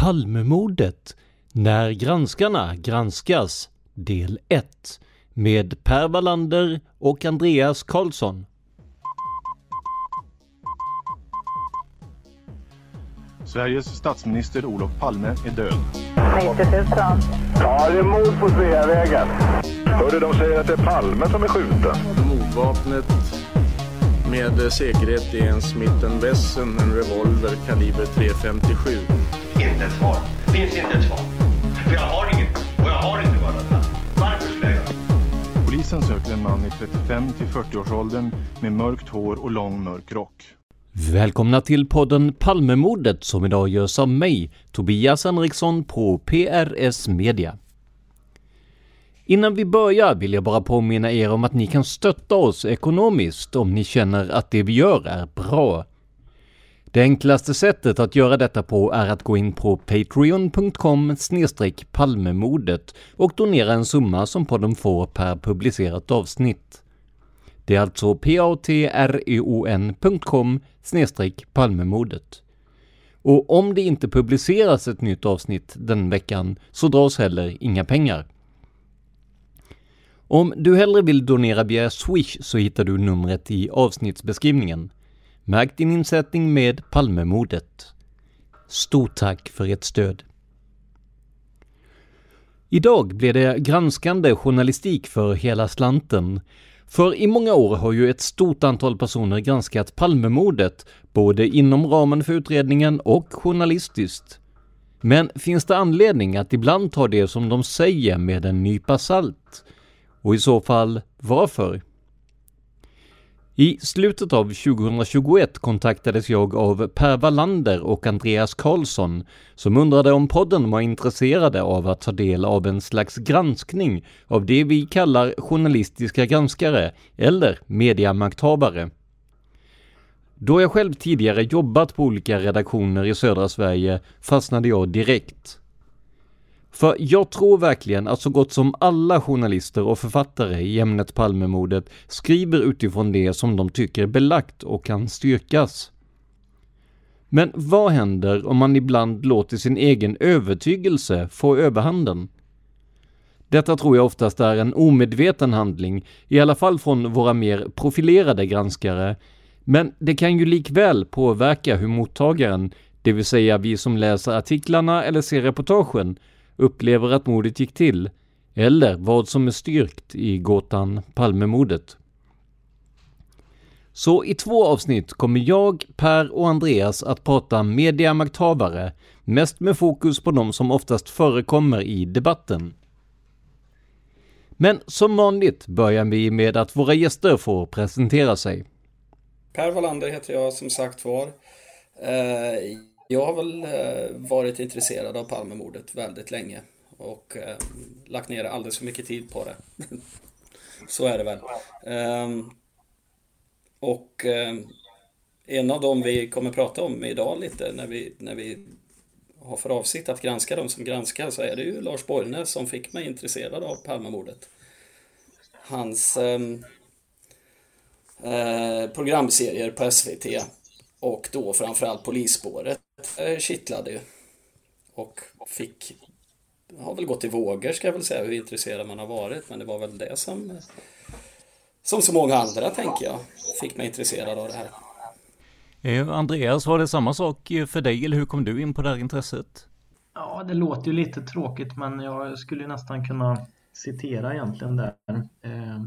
Palmemordet när granskarna granskas del 1 med Per Wallander och Andreas Karlsson. Sveriges statsminister Olof Palme är död. 90 000. Ja, det är mord på Sveavägen. Hörde de säger att det är Palme som är skjuten. Mordvapnet med säkerhet är en Smith Wesson, en revolver kaliber .357. Inte ett svar. Finns inte ett svar. För jag har inget. Och jag har inte varit Varför skulle jag göra Polisen söker en man i 35 till 40-årsåldern med mörkt hår och lång mörk rock. Välkomna till podden Palmemordet som idag görs av mig, Tobias Henriksson på PRS Media. Innan vi börjar vill jag bara påminna er om att ni kan stötta oss ekonomiskt om ni känner att det vi gör är bra. Det enklaste sättet att göra detta på är att gå in på patreon.com palmemodet och donera en summa som podden får per publicerat avsnitt. Det är alltså patreon.com palmemodet. Och om det inte publiceras ett nytt avsnitt den veckan så dras heller inga pengar. Om du hellre vill donera via Swish så hittar du numret i avsnittsbeskrivningen. Märk din insättning med Palmemordet. Stort tack för ert stöd! Idag blir det granskande journalistik för hela slanten. För i många år har ju ett stort antal personer granskat Palmemordet, både inom ramen för utredningen och journalistiskt. Men finns det anledning att ibland ta det som de säger med en nypa salt? Och i så fall, varför? I slutet av 2021 kontaktades jag av Per Wallander och Andreas Karlsson som undrade om podden var intresserade av att ta del av en slags granskning av det vi kallar journalistiska granskare eller mediamakthavare. Då jag själv tidigare jobbat på olika redaktioner i södra Sverige fastnade jag direkt. För jag tror verkligen att så gott som alla journalister och författare i ämnet Palmemordet skriver utifrån det som de tycker är belagt och kan styrkas. Men vad händer om man ibland låter sin egen övertygelse få överhanden? Detta tror jag oftast är en omedveten handling, i alla fall från våra mer profilerade granskare, men det kan ju likväl påverka hur mottagaren, det vill säga vi som läser artiklarna eller ser reportagen, upplever att mordet gick till, eller vad som är styrkt i gåtan Palmemordet. Så i två avsnitt kommer jag, Per och Andreas att prata mediamakthavare, mest med fokus på de som oftast förekommer i debatten. Men som vanligt börjar vi med att våra gäster får presentera sig. Per Wallander heter jag som sagt var. Eh, jag har väl eh, varit intresserad av Palmemordet väldigt länge och eh, lagt ner alldeles för mycket tid på det. Så är det väl. Ehm, och eh, en av dem vi kommer prata om idag lite när vi, när vi har för avsikt att granska dem som granskar så är det ju Lars Borgnäs som fick mig intresserad av Palmemordet. Hans ehm, eh, programserier på SVT och då framförallt Polisspåret kittlade ju. Och fick, har väl gått i vågor ska jag väl säga hur intresserad man har varit men det var väl det som som så många andra tänker jag fick mig intresserad av det här. Eh, Andreas, var det samma sak för dig eller hur kom du in på det här intresset? Ja, det låter ju lite tråkigt men jag skulle nästan kunna citera egentligen där. Eh,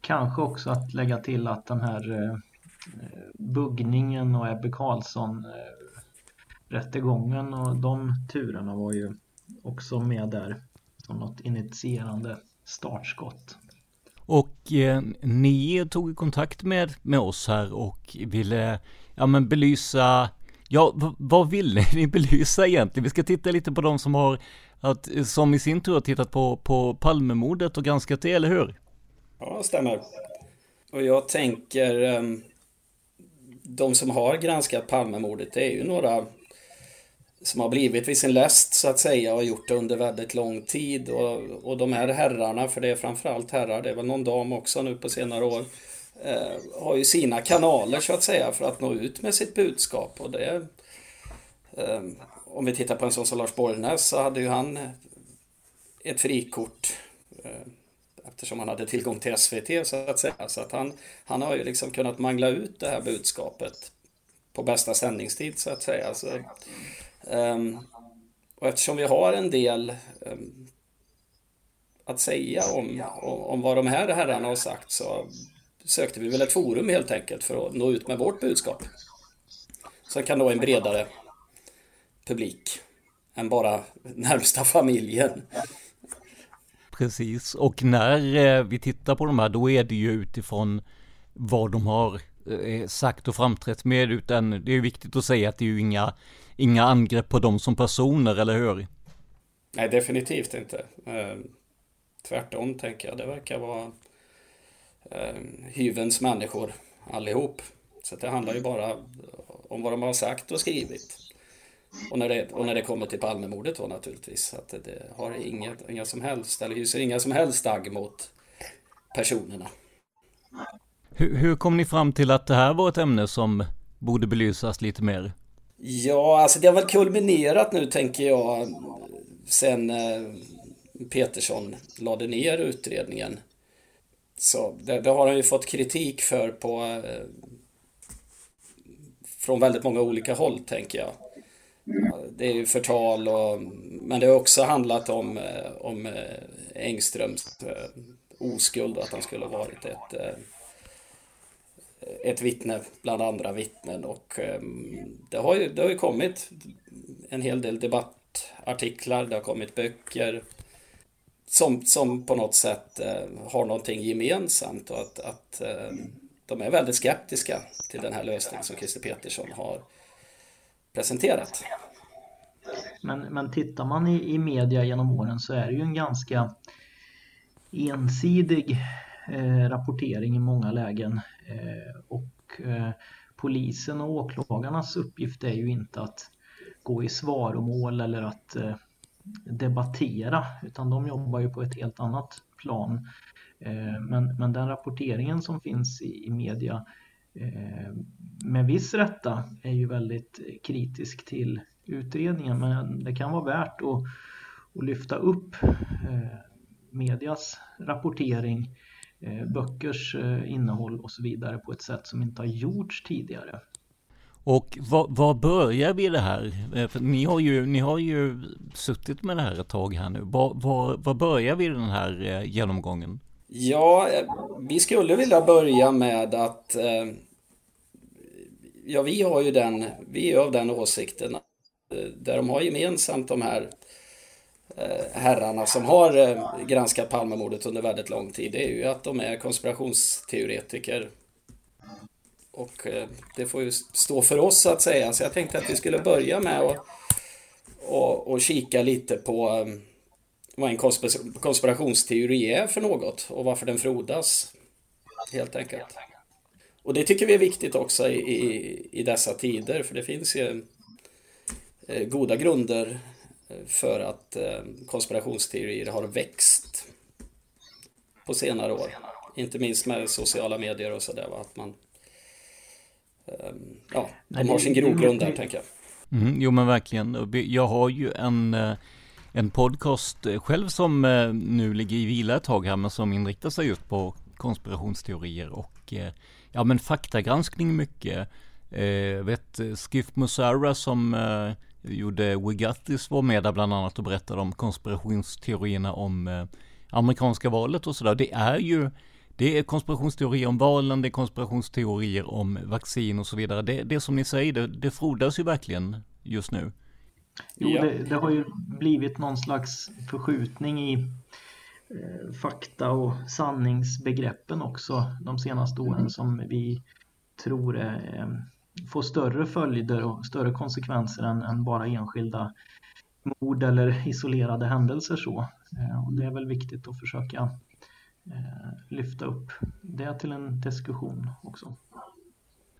kanske också att lägga till att den här eh, buggningen och Ebbe Carlsson eh, rättegången och de turerna var ju också med där som något initierande startskott. Och eh, ni tog kontakt med, med oss här och ville ja, men belysa, ja vad ville ni belysa egentligen? Vi ska titta lite på de som har, att, som i sin tur har tittat på, på Palmemordet och granskat det, eller hur? Ja, stämmer. Och jag tänker, ehm, de som har granskat Palmemordet, det är ju några som har blivit vid sin läst så att säga och gjort det under väldigt lång tid. Och, och de här herrarna, för det är framförallt herrar, det är väl någon dam också nu på senare år, eh, har ju sina kanaler så att säga för att nå ut med sitt budskap. Och det, eh, om vi tittar på en sån som Lars Borgnäs så hade ju han ett frikort eh, eftersom han hade tillgång till SVT så att säga. Så att han, han har ju liksom kunnat mangla ut det här budskapet på bästa sändningstid så att säga. Så, Ehm, och eftersom vi har en del um, att säga om, om, om vad de här herrarna har sagt så sökte vi väl ett forum helt enkelt för att nå ut med vårt budskap. Som kan nå en bredare publik än bara närmsta familjen. Precis, och när eh, vi tittar på de här då är det ju utifrån vad de har eh, sagt och framträtt med utan det är viktigt att säga att det är ju inga, inga angrepp på dem som personer, eller hur? Nej, definitivt inte. Eh, tvärtom tänker jag. Det verkar vara hyvens människor allihop. Så det handlar ju bara om vad de har sagt och skrivit. Och när, det, och när det kommer till Palmemordet då naturligtvis. Att det, det har inget, inga som helst, eller hyser inga som helst agg mot personerna. Hur, hur kom ni fram till att det här var ett ämne som borde belysas lite mer? Ja, alltså det har väl kulminerat nu tänker jag sen eh, Petersson lade ner utredningen. Så det, det har han ju fått kritik för på eh, från väldigt många olika håll tänker jag. Det är ju förtal och, men det har också handlat om, eh, om Engströms oskuld och att han skulle ha varit ett, ett vittne bland andra vittnen och ehm, det har ju, det har ju kommit en hel del debattartiklar, det har kommit böcker som, som på något sätt eh, har någonting gemensamt och att, att ehm, de är väldigt skeptiska till den här lösningen som Christer Petersson har presenterat. Men, men tittar man i, i media genom åren så är det ju en ganska ensidig eh, rapportering i många lägen. Eh, och eh, polisen och åklagarnas uppgift är ju inte att gå i svaromål eller att eh, debattera utan de jobbar ju på ett helt annat plan. Men, men den rapporteringen som finns i, i media med viss rätta är ju väldigt kritisk till utredningen men det kan vara värt att, att lyfta upp medias rapportering, eh, böckers innehåll och så vidare på ett sätt som inte har gjorts tidigare. Och var, börjar vi det här? För ni, har ju, ni har ju suttit med det här ett tag här nu. Var, var, var börjar vi den här genomgången? Ja, vi skulle vilja börja med att eh, Ja, vi har ju den, vi är av den åsikten eh, där de har gemensamt de här eh, Eh, herrarna som har eh, granskat Palmemordet under väldigt lång tid, det är ju att de är konspirationsteoretiker. Och eh, det får ju stå för oss att säga. Så jag tänkte att vi skulle börja med att och, och kika lite på vad en konspirationsteori är för något och varför den frodas. Helt enkelt. och det tycker vi är viktigt också i, i, i dessa tider för det finns ju goda grunder för att eh, konspirationsteorier har växt på senare år. Inte minst med sociala medier och sådär. Att man, ehm, ja, de har sin grogrund där tänker jag. Mm, jo men verkligen. Jag har ju en, eh, en podcast själv som eh, nu ligger i vila ett tag här men som inriktar sig just på konspirationsteorier och ja men faktagranskning mycket. Jag vet Skiff Musara som gjorde Wigattis var med där bland annat och berättade om konspirationsteorierna om eh, amerikanska valet och sådär. Det är ju det är konspirationsteorier om valen, det är konspirationsteorier om vaccin och så vidare. Det, det som ni säger, det, det frodas ju verkligen just nu. Jo, det, det, har ju blivit någon slags förskjutning i eh, fakta och sanningsbegreppen också de senaste åren som vi tror är eh, få större följder och större konsekvenser än, än bara enskilda mord eller isolerade händelser så. Eh, och det är väl viktigt att försöka eh, lyfta upp det till en diskussion också.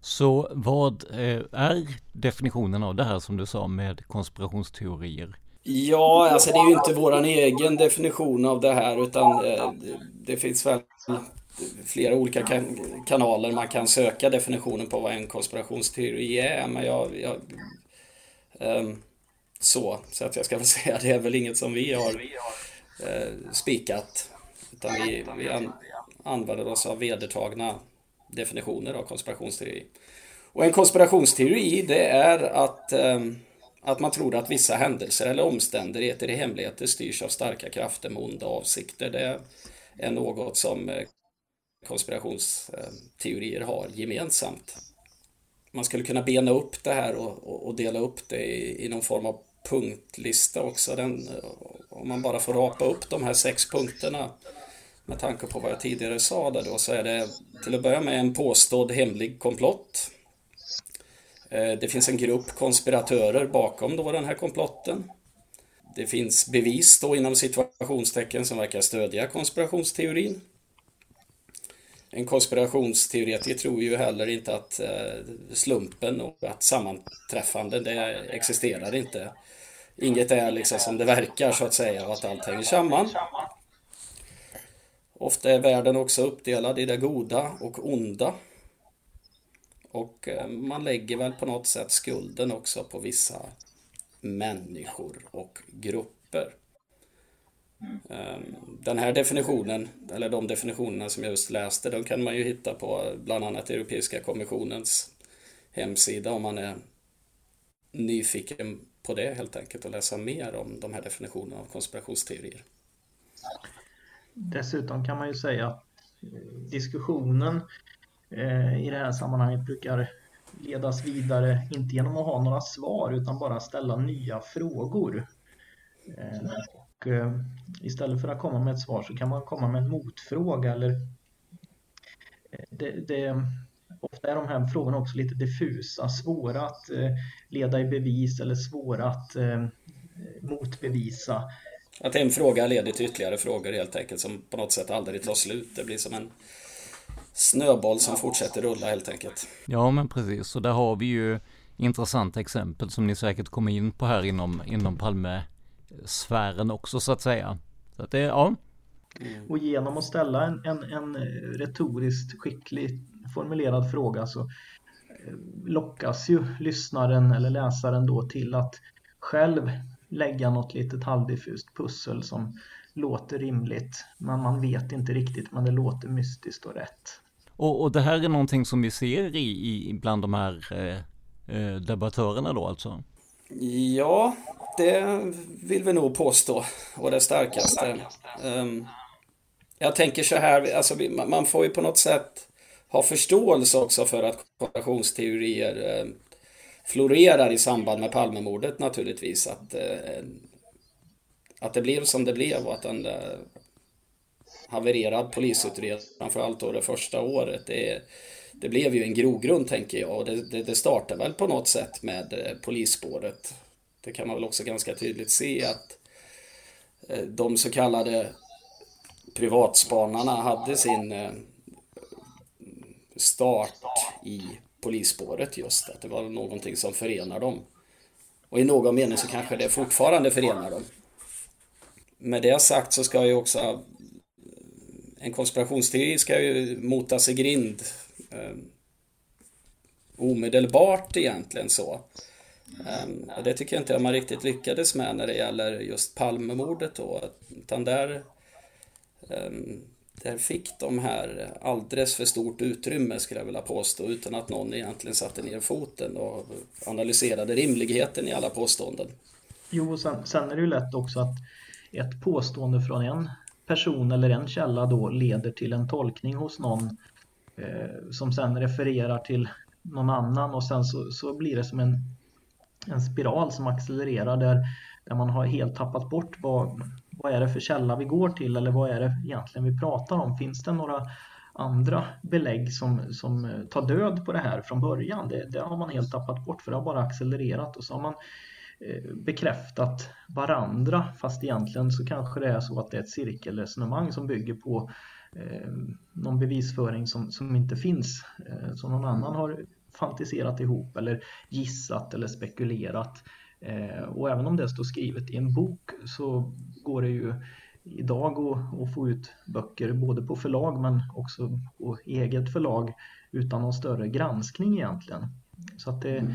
Så vad eh, är definitionen av det här som du sa med konspirationsteorier? Ja, alltså det är ju inte våran egen definition av det här utan det finns väl flera olika kan kanaler man kan söka definitionen på vad en konspirationsteori är. Men jag, jag um, så, så att jag ska väl säga det är väl inget som vi har uh, spikat. Utan vi, vi an, använder oss av vedertagna definitioner av konspirationsteori. Och en konspirationsteori det är att, um, att man tror att vissa händelser eller omständigheter i hemligheter styrs av starka krafter med onda avsikter. Det är något som eh, konspirationsteorier har gemensamt. Man skulle kunna bena upp det här och, och dela upp det i, i, någon form av punktlista också. Den, om man bara får rapa upp de här sex punkterna med tanke på vad jag tidigare sa där då så är det till att börja med en påstådd hemlig komplott. Eh, det finns en grupp konspiratörer bakom då den här komplotten. Det finns bevis då inom situationstecken som verkar stödja konspirationsteorin. En konspirationsteoretiker tror ju heller inte att eh, slumpen och att sammanträffanden, det existerar inte. Inget är liksom som det verkar så att säga och att allt hänger samman. Ofta är världen också uppdelad i det goda och onda. Och eh, man lägger väl på något sätt skulden också på vissa människor och grupper. Ehm, den här definitionen, eller de definitionerna som jag just läste, de kan man ju hitta på bland annat Europeiska kommissionens hemsida om man är nyfiken på det helt enkelt och läsa mer om de här definitionerna av konspirationsteorier. Dessutom kan man ju säga att eh, diskussionen eh, i det här sammanhanget brukar ledas vidare, inte genom att ha några svar utan bara ställa nya frågor. Ehm, och eh, istället för att komma med ett svar så kan man komma med en motfråga eller eh, det, det, ofta är de här frågorna också lite diffusa, svåra att eh, leda i bevis eller svåra att motbevisa. Att en fråga leder till ytterligare frågor helt enkelt som på något sätt aldrig tar slut. Det blir som en snöboll som fortsätter rulla helt enkelt. Ja men precis, och där har vi ju intressanta exempel som ni säkert kommer in på här inom, inom Palme sfären också så att säga. Så att det, ja. Och genom att ställa en, en, en retoriskt skickligt formulerad fråga så eh, lockas ju lyssnaren eller läsaren då till att själv lägga något litet halvdiffust pussel som låter rimligt men man vet inte riktigt men det låter mystiskt och rätt. Och, och det här är någonting som vi ser i, i bland de här eh, eh debattörerna då alltså? Ja, det vill vi nog påstå. Och det starkaste. Ehm, jag tänker så här, alltså, man får ju på något sätt ha förståelse också för att konspirationsteorier eh, florerar i samband med Palmemordet naturligtvis. Att, eh, att det blev som det blev och att den havererad polisutredning, framförallt då det första året, det, det blev ju en grogrund tänker jag. Och det, det, det startar väl på något sätt med eh, polisspåret det kan man väl också ganska tydligt se att eh, de så kallade privatspanarna hade sin eh, start i polisspåret just. Att det var någonting som förenar dem. Och i någon mening så kanske det fortfarande förenar dem. Med det sagt så ska ju också en konspirationsteori ska ju motas i grind eh, omedelbart egentligen så. Um, och det tycker jag inte man riktigt lyckades med när det gäller just Palmemordet då. Utan där, um, där fick de här alldeles för stort utrymme skulle jag vilja påstå utan att någon egentligen satte ner foten och analyserade rimligheten i alla påståenden. Jo, och sen, sen är det ju lätt också att ett påstående från en person eller en källa då leder till en tolkning hos någon eh, som sen refererar till någon annan och sen så, så blir det som en, en spiral som accelererar där, där man har helt tappat bort vad, vad är det för källa vi går till eller vad är det egentligen vi pratar om? Finns det några andra belägg som, som eh, tar död på det här från början? Det, det har man helt tappat bort för det har bara accelererat och så har man eh, bekräftat varandra fast egentligen så kanske det är så att det är ett cirkelresonemang som bygger på eh, någon bevisföring som, som inte finns, eh, som någon annan har fantiserat ihop eller gissat eller spekulerat. Eh, och även om det står skrivet i en bok så går det ju idag att få ut böcker både på förlag men också på eget förlag utan någon större granskning egentligen. Så att det mm.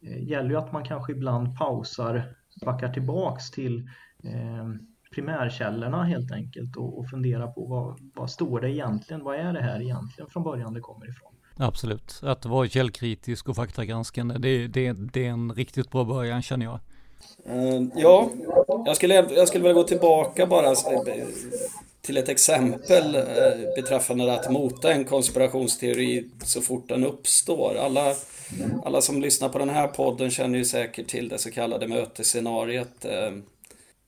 Eh, gäller ju att man kanske ibland pausar, backar tillbaks till eh, primärkällorna helt enkelt och, och fundera på vad, vad står det egentligen? Vad är det här egentligen från början det kommer ifrån? Absolut, att vara källkritisk och faktagranskande, det, det, det är en riktigt bra början känner jag. Uh, ja, jag skulle, jag skulle vilja gå tillbaka bara eh, till ett exempel uh, beträffande att mota en konspirationsteori så fort den uppstår. Alla, alla som lyssnar på den här podden känner ju säkert till det så kallade mötesscenariet.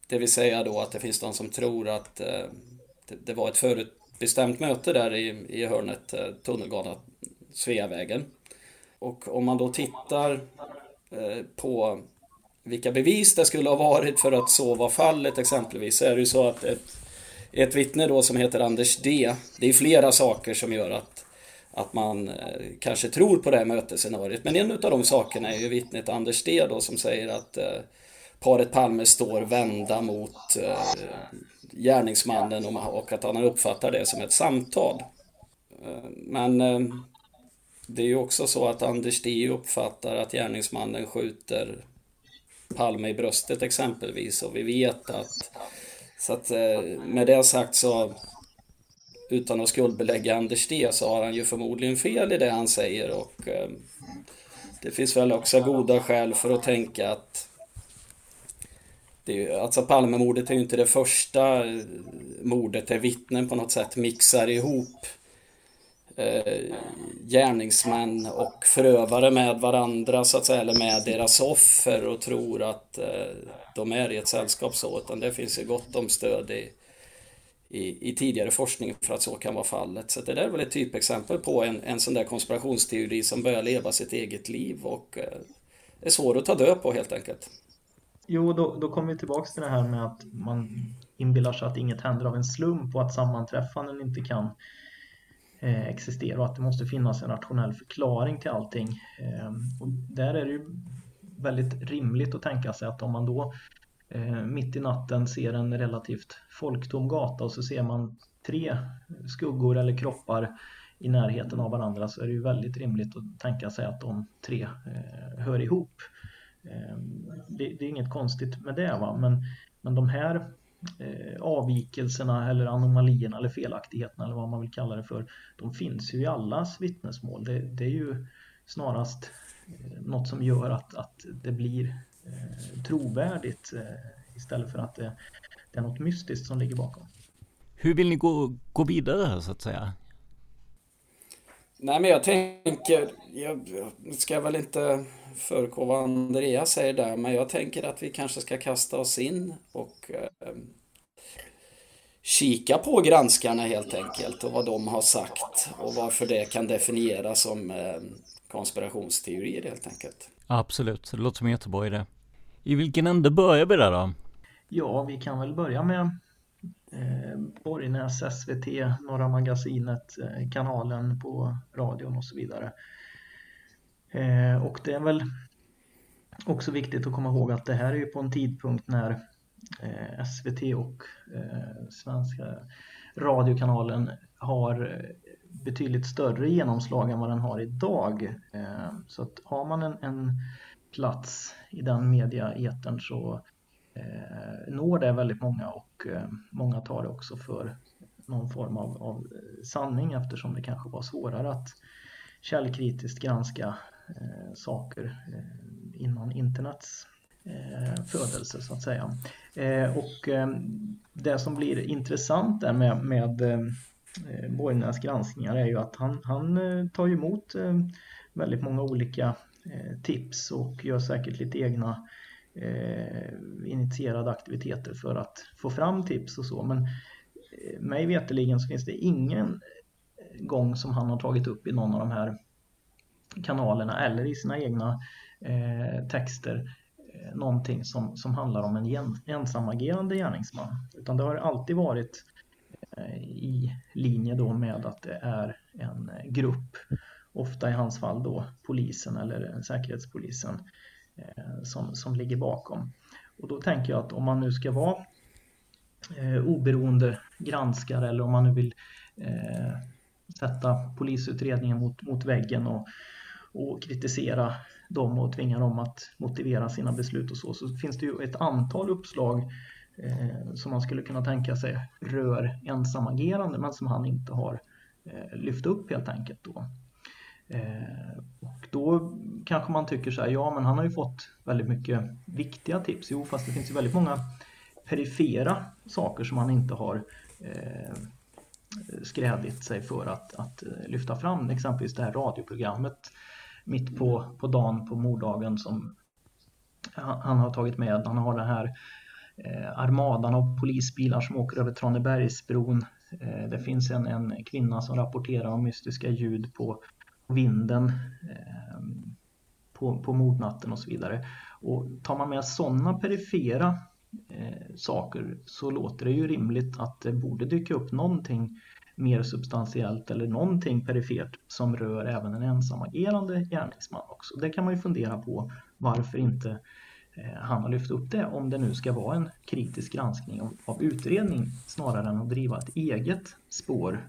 Det vill säga då att det finns de som tror att eh, det, det, var ett förutbestämt möte där i, i hörnet eh, tunnelgatan Sveavägen. Och om man då tittar eh, på vilka bevis det skulle ha varit för att så var fallet exempelvis så är det ju så att ett, ett vittne då som heter Anders D. Det är flera saker som gör att, att man kanske tror på det här mötesscenariot. Men en av de sakerna är ju vittnet Anders D då som säger att eh, paret Palme står vända mot eh, gärningsmannen och, och att han uppfattar det som ett samtal. Eh, men eh, det är ju också så att Anders D uppfattar att gärningsmannen skjuter Palme i bröstet exempelvis och vi vet att så att eh, med det sagt så utan att skuldbelägga Anders D så har han ju förmodligen fel i det han säger och eh, det finns väl också goda skäl för att tänka att det är, alltså Palmemordet är ju inte det första eh, mordet där vittnen på något sätt mixar ihop eh, gärningsmän och förövare med varandra så att säga, eller med deras offer och tror att eh, de är i ett sällskap så, utan det finns ju gott om stöd i, i, i, tidigare forskning för att så kan vara fallet. Så det där är väl ett typexempel på en, en sån där konspirationsteori som börjar leva sitt eget liv och eh, är svår att ta död på helt enkelt. Jo, då, då kommer vi tillbaks till det här med att man inbillar sig att inget händer av en slump och att sammanträffanden inte kan eh, existera och att det måste finnas en rationell förklaring till allting. Eh, och där är det ju väldigt rimligt att tänka sig att om man då eh, mitt i natten ser en relativt folktom gata och så ser man tre skuggor eller kroppar i närheten av varandra så är det ju väldigt rimligt att tänka sig att de tre eh, hör ihop. Ehm, det, det, är inget konstigt med det va? Men, men de här eh, avvikelserna eller anomalierna eller felaktigheterna eller vad man vill kalla det för, de finns ju i allas vittnesmål. Det, det är ju snarast eh, något som gör att, att det blir eh, trovärdigt eh, istället för att det, det, är något mystiskt som ligger bakom. Hur vill ni gå, gå vidare här så att säga? Nej men jag tänker, jag ska väl inte förekomma vad Andreas säger där, men jag tänker att vi kanske ska kasta oss in och eh, kika på granskarna helt enkelt och vad de har sagt och varför det kan definieras som eh, konspirationsteorier helt enkelt. Absolut, det låter som en jättebra idé. I vilken ände börjar vi där då? Ja, vi kan väl börja med eh, Borgnäs, SVT, Norra Magasinet, eh, kanalen på radion och så vidare. Eh, och det är väl också viktigt att komma ihåg att det här är ju på en tidpunkt när eh, SVT och eh, svenska radiokanalen har betydligt större genomslag än vad den har idag. Så att har man en, en plats i den mediaetern så eh, når det väldigt många och eh, många tar det också för någon form av, av sanning eftersom det kanske var svårare att källkritiskt granska eh, saker eh, innan internets eh, födelse så att säga. Eh, och eh, det som blir intressant där med, med eh, Borgnäs granskningar är ju att han, han eh, tar emot väldigt många olika tips och gör säkert lite egna eh, Eh, initierade aktiviteter för att få fram tips och så. Men eh, mig veterligen så finns det ingen eh, gång som han har tagit upp i någon av de här kanalerna eller i sina egna eh, texter eh, någonting som, som handlar om en ensamagerande gärningsman. Utan det har alltid varit eh, i linje då med att det är en eh, grupp, ofta i hans fall då polisen eller säkerhetspolisen, Eh, Eh, som, som ligger bakom. Och då tänker jag att om man nu ska vara eh, oberoende granskare eller om man nu vill eh, sätta polisutredningen mot, mot väggen och, och kritisera dem och tvinga dem att motivera sina beslut och så, så finns det ju ett antal uppslag eh, som man skulle kunna tänka sig rör ensamagerande men som han inte har eh, lyft upp helt enkelt då. Eh, och då kanske man tycker så här, ja men han har ju fått väldigt mycket viktiga tips. Jo, fast det finns ju väldigt många perifera saker som han inte har eh, skrädit sig för att, att eh, lyfta fram. Exempelvis det här radioprogrammet mitt på, på dagen på morddagen som han, han har tagit med. Han har den här eh, armadan av polisbilar som åker över Tranebergsbron. Eh, det finns en, en kvinna som rapporterar om mystiska ljud på vinden ehm, på, på mordnatten och så vidare. Och tar man med sådana perifera eh, saker så låter det ju rimligt att det borde dyka upp någonting mer substantiellt eller någonting perifert som rör även en ensamagerande gärningsman också. Det kan man ju fundera på varför inte eh, han har lyft upp det om det nu ska vara en kritisk granskning av, av utredning snarare än att driva ett eget spår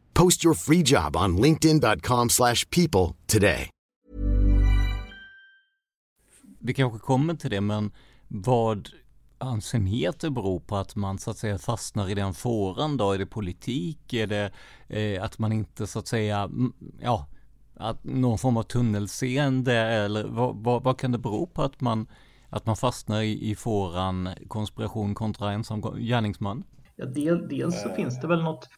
Post your free job on linkedin.com/people today. Vi kanske kommer till det, men vad anser ni att det beror på att man så att säga fastnar i den fåran då? Är det politik? Är det eh, att man inte så att säga, ja, att någon form av tunnelseende eller vad, vad, vad, kan det bero på att man, att man fastnar i, i fåran konspiration kontra ensam gärningsman? Ja, del, dels så finns det väl något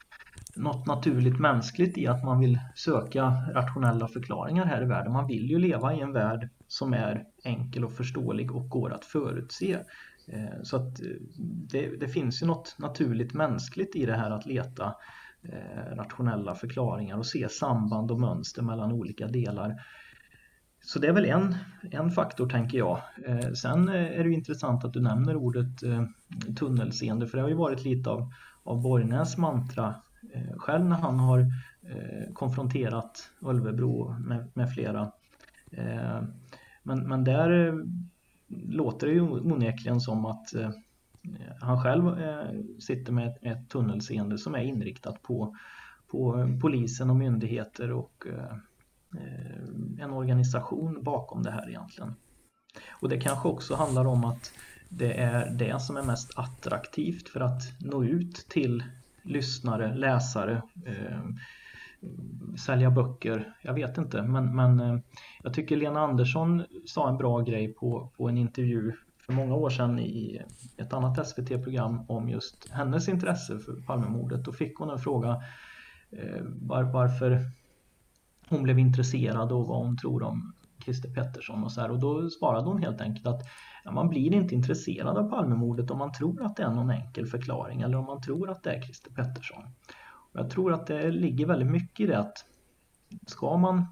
något naturligt mänskligt i att man vill söka rationella förklaringar här i världen. Man vill ju leva i en värld som är enkel och förståelig och går att förutse. Eh, så att eh, det, det finns ju något naturligt mänskligt i det här att leta eh, rationella förklaringar och se samband och mönster mellan olika delar. så det är väl en, en faktor tänker jag. Eh, sen är det intressant att du nämner ordet eh, tunnelseende för det har ju varit lite av, av Borgnäs mantra Eh, själv när han har eh, konfronterat Ölvebro med, med flera. Eh, men, men där låter det ju onekligen som att han själv sitter med ett, ett tunnelseende som är inriktat på, på polisen och myndigheter och en organisation bakom det här egentligen. Och det kanske också handlar om att det är det som är mest attraktivt för att nå ut till lyssnare, läsare, eh, sälja böcker. Jag vet inte, men, men eh, jag tycker Lena Andersson sa en bra grej på, på en intervju för många år sedan i ett annat SVT-program om just hennes intresse för Palmemordet. Då fick hon en fråga eh, var, varför hon blev intresserad och vad hon tror om Christer Pettersson och så här. Och då svarade hon helt enkelt att ja, man blir inte intresserad av Palmemordet om man tror att det är någon enkel förklaring eller om man tror att det är Christer Pettersson. Och jag tror att det ligger väldigt mycket i det att ska man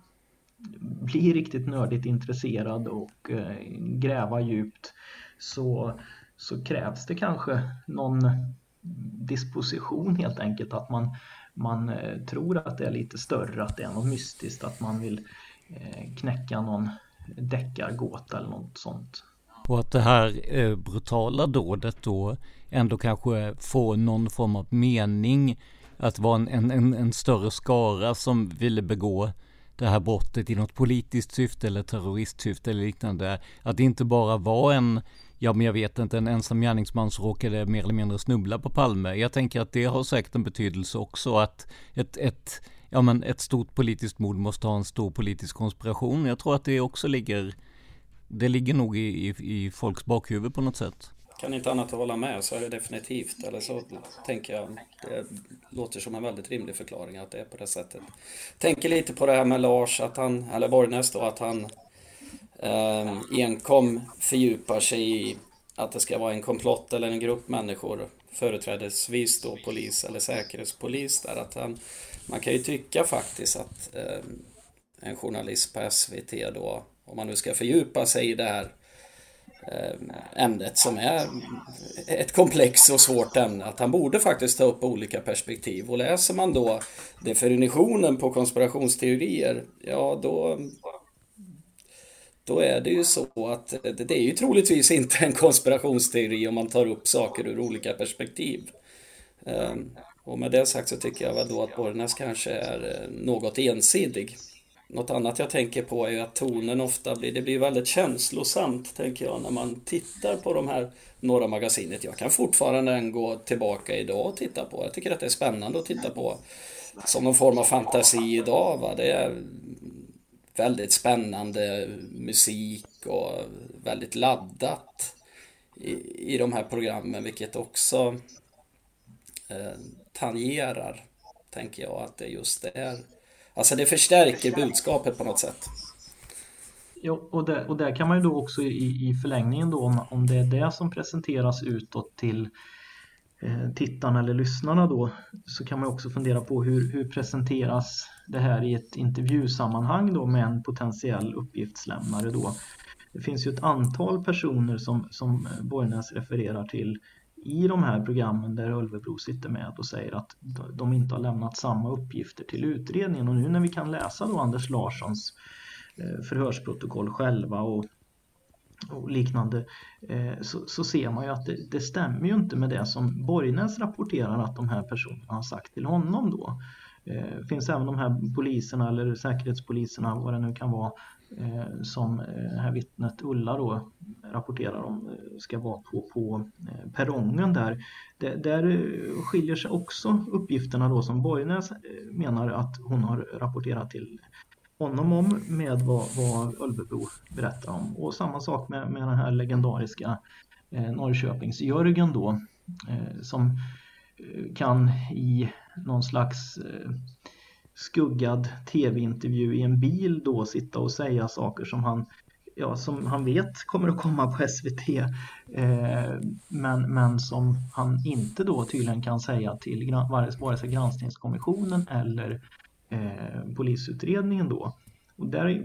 bli riktigt nördigt intresserad och eh, gräva djupt så, så krävs det kanske någon disposition helt enkelt att man man eh, tror att det är lite större, att det är något mystiskt, att man vill eh, knäcka någon deckargåta eller något sånt. Och att det här eh, brutala dådet då ändå kanske får någon form av mening att vara en, en, en större skara som ville begå det här brottet i något politiskt syfte eller terroristsyfte eller liknande. Att det inte bara var en ja men jag vet inte, en ensam gärningsman som råkade mer eller mindre snubbla på Palme. Jag tänker att det har säkert en betydelse också att ett, ett, ja, men ett stort politiskt mord måste ha en stor politisk konspiration. Jag tror att det också ligger, det ligger nog i, i, i folks bakhuvud på något sätt. Kan inte annat att hålla med så är det definitivt. Eller så tänker jag, det låter som en väldigt rimlig förklaring att det är på det sättet. Tänker lite på det här med Lars, att han, eller Borgnäs då, att han eh, enkom fördjupar sig i att det ska vara en komplott eller en grupp människor, företrädesvis då polis eller säkerhetspolis där. Att han, man kan ju tycka faktiskt att eh, en journalist på SVT då, om man nu ska fördjupa sig i det här eh, ämnet som är ett komplext och svårt ämne, att han borde faktiskt ta upp olika perspektiv. Och läser man då definitionen på konspirationsteorier, ja då då är det ju så att det är ju troligtvis inte en konspirationsteori om man tar upp saker ur olika perspektiv. Ehm, och med det sagt så tycker jag väl då att Borgnäs kanske är eh, något ensidig. Något annat jag tänker på är att tonen ofta blir, det blir väldigt känslosamt tänker jag när man tittar på de här Norra Magasinet. Jag kan fortfarande gå tillbaka idag och titta på. Jag tycker att det är spännande att titta på som någon form av fantasi idag. Va? Det är väldigt spännande musik och väldigt laddat i, i de här programmen vilket också eh, tangerar, tänker jag, att det just är Alltså det förstärker budskapet på något sätt. Ja, och, där, och där kan man ju då också i, i förlängningen då om, om det är det som presenteras utåt till Eh, tittarna eller lyssnarna då så kan man också fundera på hur, hur presenteras det här i ett intervjusammanhang då med en potentiell uppgiftslämnare då. Det finns ju ett antal personer som, som Borgnäs refererar till i de här programmen där Ölvebro sitter med och säger att de inte har lämnat samma uppgifter till utredningen och nu när vi kan läsa då Anders Larssons eh, förhörsprotokoll själva och och liknande eh, så, så, ser man ju att det, det, stämmer ju inte med det som Borgnäs rapporterar att de här personerna har sagt till honom då. Eh, finns även de här poliserna eller säkerhetspoliserna, vad det nu kan vara, eh, som det här vittnet Ulla då rapporterar om eh, ska vara på, på eh, perrongen där. Det, där skiljer sig också uppgifterna då som Borgnäs menar att hon har rapporterat till honom om med vad, vad Ölvebro berättar om. Och samma sak med, med den här legendariska eh, Norrköpings-Jörgen då eh, som kan i någon slags eh, skuggad tv-intervju i en bil då sitta och säga saker som han ja, som han vet kommer att komma på SVT eh, men, men som han inte då tydligen kan säga till vare sig granskningskommissionen eller eh, polisutredningen då. Och där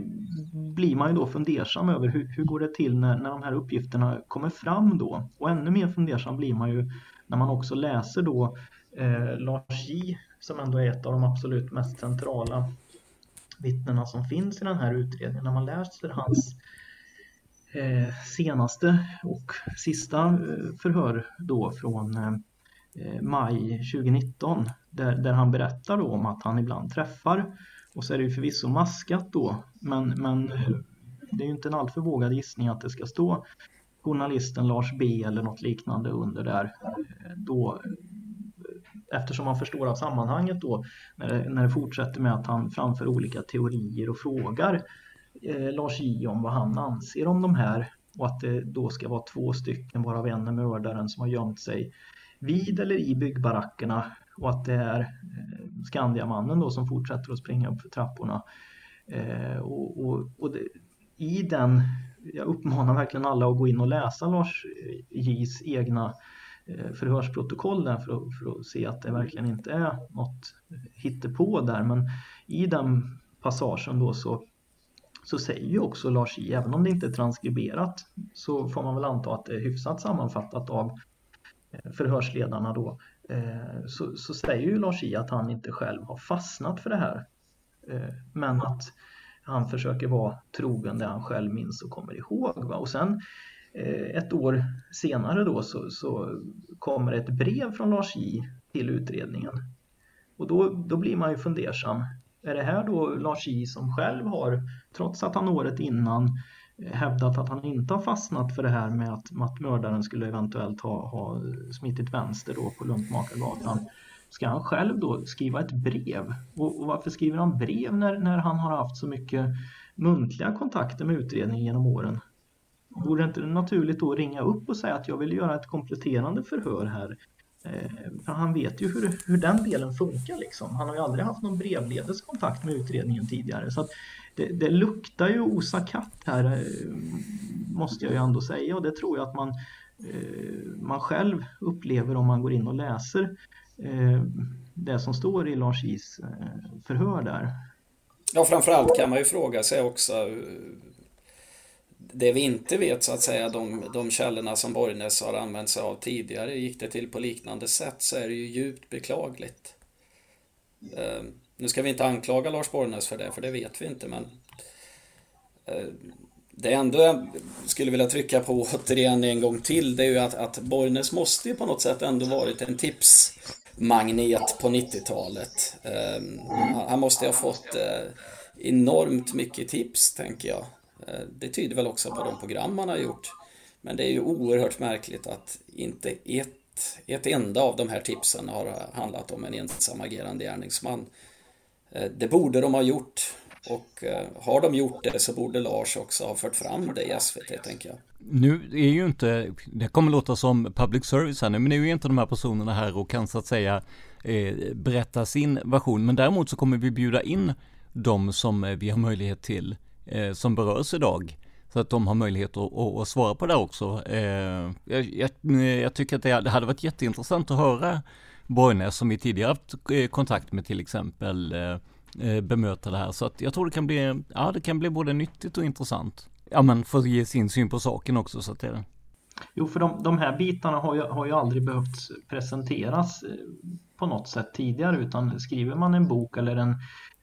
blir man ju då fundersam över hur, hur går det till när, när de här uppgifterna kommer fram då? Och ännu mer fundersam blir man ju när man också läser då eh, Lars J som ändå är ett av de absolut mest centrala vittnena som finns i den här utredningen. När man läser hans eh, senaste och sista eh, förhör då från eh, maj 2019 där, där han berättar då om att han ibland träffar och så är det ju förvisso maskat då men, men det är ju inte en alltför vågad gissning att det ska stå journalisten Lars B eller något liknande under där eh, då eftersom man förstår av sammanhanget då när det, när det fortsätter med att han framför olika teorier och frågar eh, Lars J om vad han anser om de här och att det då ska vara två stycken varav en är mördaren som har gömt sig vid eller i byggbarackerna och att det är eh, Skandiamannen då som fortsätter att springa upp för trapporna. Eh, och, och, och det, i den, jag uppmanar verkligen alla att gå in och läsa Lars J's egna Eh, förhörsprotokollen förhörsprotokoll för att, för att se att det verkligen inte är något hittepå där. Men i den passagen då så, så säger ju också Lars J, även om det inte är transkriberat, så får man väl anta att det är hyfsat sammanfattat av eh, förhörsledarna då, eh, så, så säger ju Lars J att han inte själv har fastnat för det här. Men att han försöker vara trogen det han själv minns och kommer ihåg. Va? Och sen Eh, ett år senare då så, så kommer ett brev från Lars J till utredningen. Och då, då blir man ju fundersam. Är det här då Lars J som själv har, trots att han året innan eh, hävdat att han inte har fastnat för det här med att, att mördaren skulle eventuellt ha, ha smittit vänster då på Luntmakargatan. Ska han själv då skriva ett brev? Och, och varför skriver han brev när, när han har haft så mycket muntliga kontakter med utredningen genom åren? Vore det inte naturligt då att ringa upp och säga att jag vill göra ett kompletterande förhör här? Eh, för han vet ju hur, hur den delen funkar liksom. Han har ju aldrig haft någon brevledes kontakt med utredningen tidigare. Så det, det, luktar ju osa katt här, eh, måste jag ju ändå säga. Och det tror jag att man, eh, man själv upplever om man går in och läser det som står i Lars Is förhör där. Ja, framförallt kan man ju fråga sig också det vi inte vet så att säga, de, de källorna som Borgnäs har använt sig av tidigare, gick det till på liknande sätt så är det ju djupt beklagligt. Eh, nu ska vi inte anklaga Lars Borgnäs för det, för det vet vi inte, men eh, det ändå jag skulle vilja trycka på återigen en gång till, det är ju att, att Borgnäs måste ju på något sätt ändå varit en tipsmagnet på 90-talet. Eh, han måste ha fått eh, enormt mycket tips, tänker jag. Eh, det tyder väl också på de program man har gjort. Men det är ju oerhört märkligt att inte ett, ett enda av de här tipsen har handlat om en ensam agerande gärningsman. Eh, det borde de ha gjort och eh, har de gjort det så borde Lars också ha fört fram det i SVT tänker jag. Nu är ju inte, det kommer låta som public service här nu, men nu är ju inte de här personerna här och kan så att säga berätta sin version. Men däremot så kommer vi bjuda in de som vi har möjlighet till eh, som berörs idag. Så att de har möjlighet att, att, att svara på det också. Eh, jag, jag, eh, jag, tycker att det, det hade varit jätteintressant att höra Borgnäs som vi tidigare haft eh, kontakt med till exempel eh, eh, bemöta det här. Så att jag tror det kan bli, ja det kan bli både nyttigt och intressant. Ja men för att ge sin syn på saken också så att det Jo, för de, de här bitarna har ju, har ju aldrig behövt presenteras på något sätt tidigare utan skriver man en bok eller en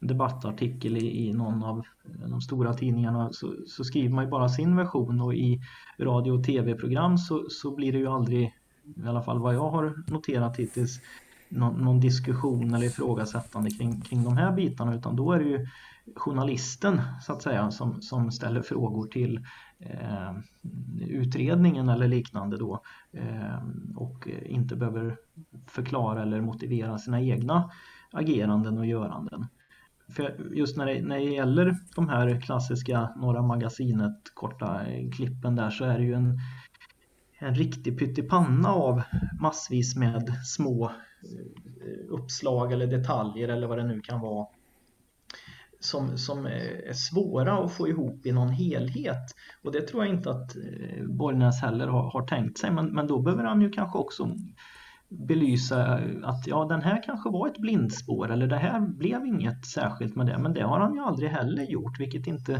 debattartikel i, i någon av de stora tidningarna så, så, skriver man ju bara sin version och i radio och tv-program så, så blir det ju aldrig, i alla fall vad jag har noterat hittills, någon, någon diskussion eller ifrågasättande kring, kring de här bitarna utan då är det ju journalisten så att säga som, som ställer frågor till eh, utredningen eller liknande då eh, och inte behöver förklara eller motivera sina egna ageranden och göranden. För just när det, när det gäller de här klassiska Norra Magasinet korta klippen där så är det ju en, en riktig pyttipanna av massvis med små eh, uppslag eller detaljer eller vad det nu kan vara som, som eh, är svåra att få ihop i någon helhet. Och det tror jag inte att eh, Borgnäs heller har, har tänkt sig. Men, men då behöver han ju kanske också belysa att ja, den här kanske var ett blindspår eller det här blev inget särskilt med det. Men det har han ju aldrig heller gjort, vilket inte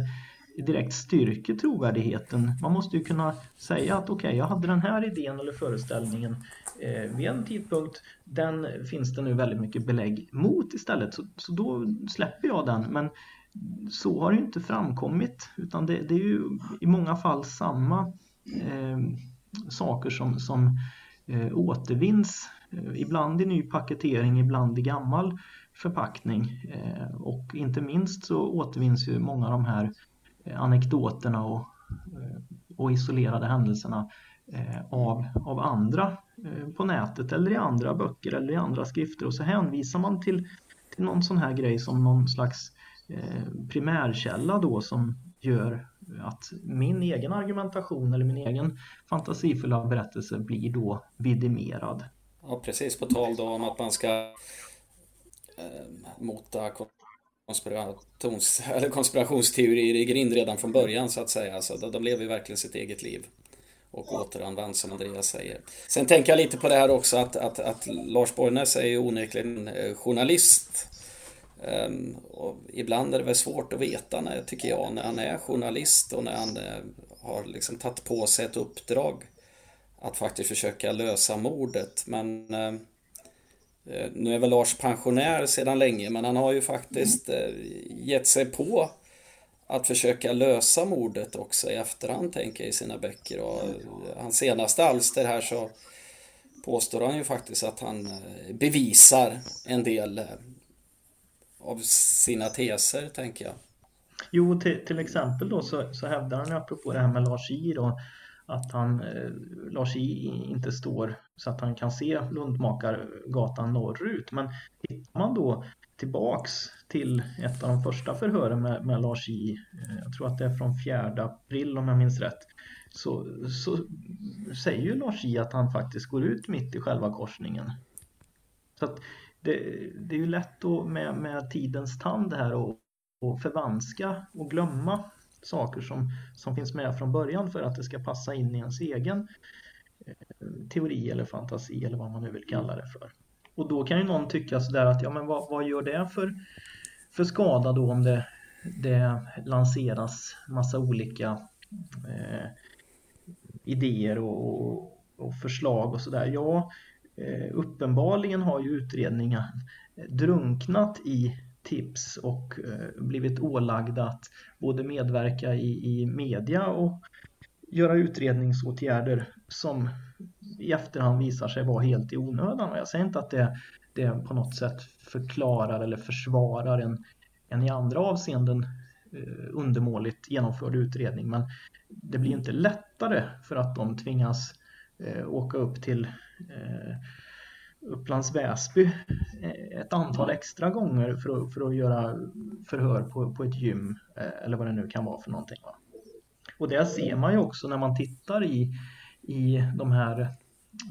direkt styrker trovärdigheten. Man måste ju kunna säga att okej, okay, jag hade den här idén eller föreställningen eh, vid en tidpunkt. Den finns det nu väldigt mycket belägg mot istället, så, så då släpper jag den. Men så har det ju inte framkommit, utan det, det är ju i många fall samma eh, saker som, som eh, återvinns. Eh, ibland i ny paketering, ibland i gammal förpackning. Eh, och inte minst så återvinns ju många av de här eh, anekdoterna och, eh, och isolerade händelserna eh, av, av andra eh, på nätet eller i andra böcker eller i andra skrifter och så hänvisar man till, till någon sån här grej som någon slags eh, primärkälla då som gör att min egen argumentation eller min egen fantasifulla berättelse blir då vidimerad. Ja, precis. På tal då om att man ska eh, mota konspirations, eller konspirationsteorier i grind redan från början så att säga. Alltså, de, lever ju verkligen sitt eget liv och återanvänds som Andreas säger. Sen tänker jag lite på det här också att, att, att Lars Borgnäs är ju onekligen eh, journalist Ehm, och ibland är det väl svårt att veta, när, tycker jag, när han är journalist och när han eh, har liksom tagit på sig ett uppdrag att faktiskt försöka lösa mordet. Men eh, eh, nu är väl Lars pensionär sedan länge, men han har ju faktiskt gett sig på att försöka lösa mordet också i efterhand, tänker jag, i sina böcker. Och hans senaste alster här så påstår han ju faktiskt att han bevisar en del av sina teser, tänker jag. Jo, till, till exempel då så, så hävdar han, apropå det här med Lars I då, att han, eh, Lars I inte står så att han kan se Lundmakargatan norrut. Men tittar man då tillbaks till ett av de första förhören med, med Lars I, eh, jag tror att det är från 4 april om jag minns rätt, så, så säger ju Lars I att han faktiskt går ut mitt i själva korsningen. Så att det, det är ju lätt då med, med tidens tand här och, och förvanska och glömma saker som, som finns med från början för att det ska passa in i ens egen eh, teori eller fantasi eller vad man nu vill kalla det för. Och då kan ju någon tycka sådär att ja men vad, vad gör det för, för skada då om det, det lanseras massa olika eh, idéer och, och, och förslag och sådär. Ja, Eh, uppenbarligen har ju utredningen drunknat i tips och eh, blivit ålagda att både medverka i, i media och göra utredningsåtgärder som i efterhand visar sig vara helt i onödan. Och jag säger inte att det, det på något sätt förklarar eller försvarar en, en i andra avseenden eh, undermåligt genomförd utredning men det blir inte lättare för att de tvingas åka upp till Upplands Väsby eh, ett antal extra gånger för att, för att göra förhör på, på ett gym eh, eller vad det nu kan vara för någonting. Va? Och det ser man ju också när man tittar i, i de här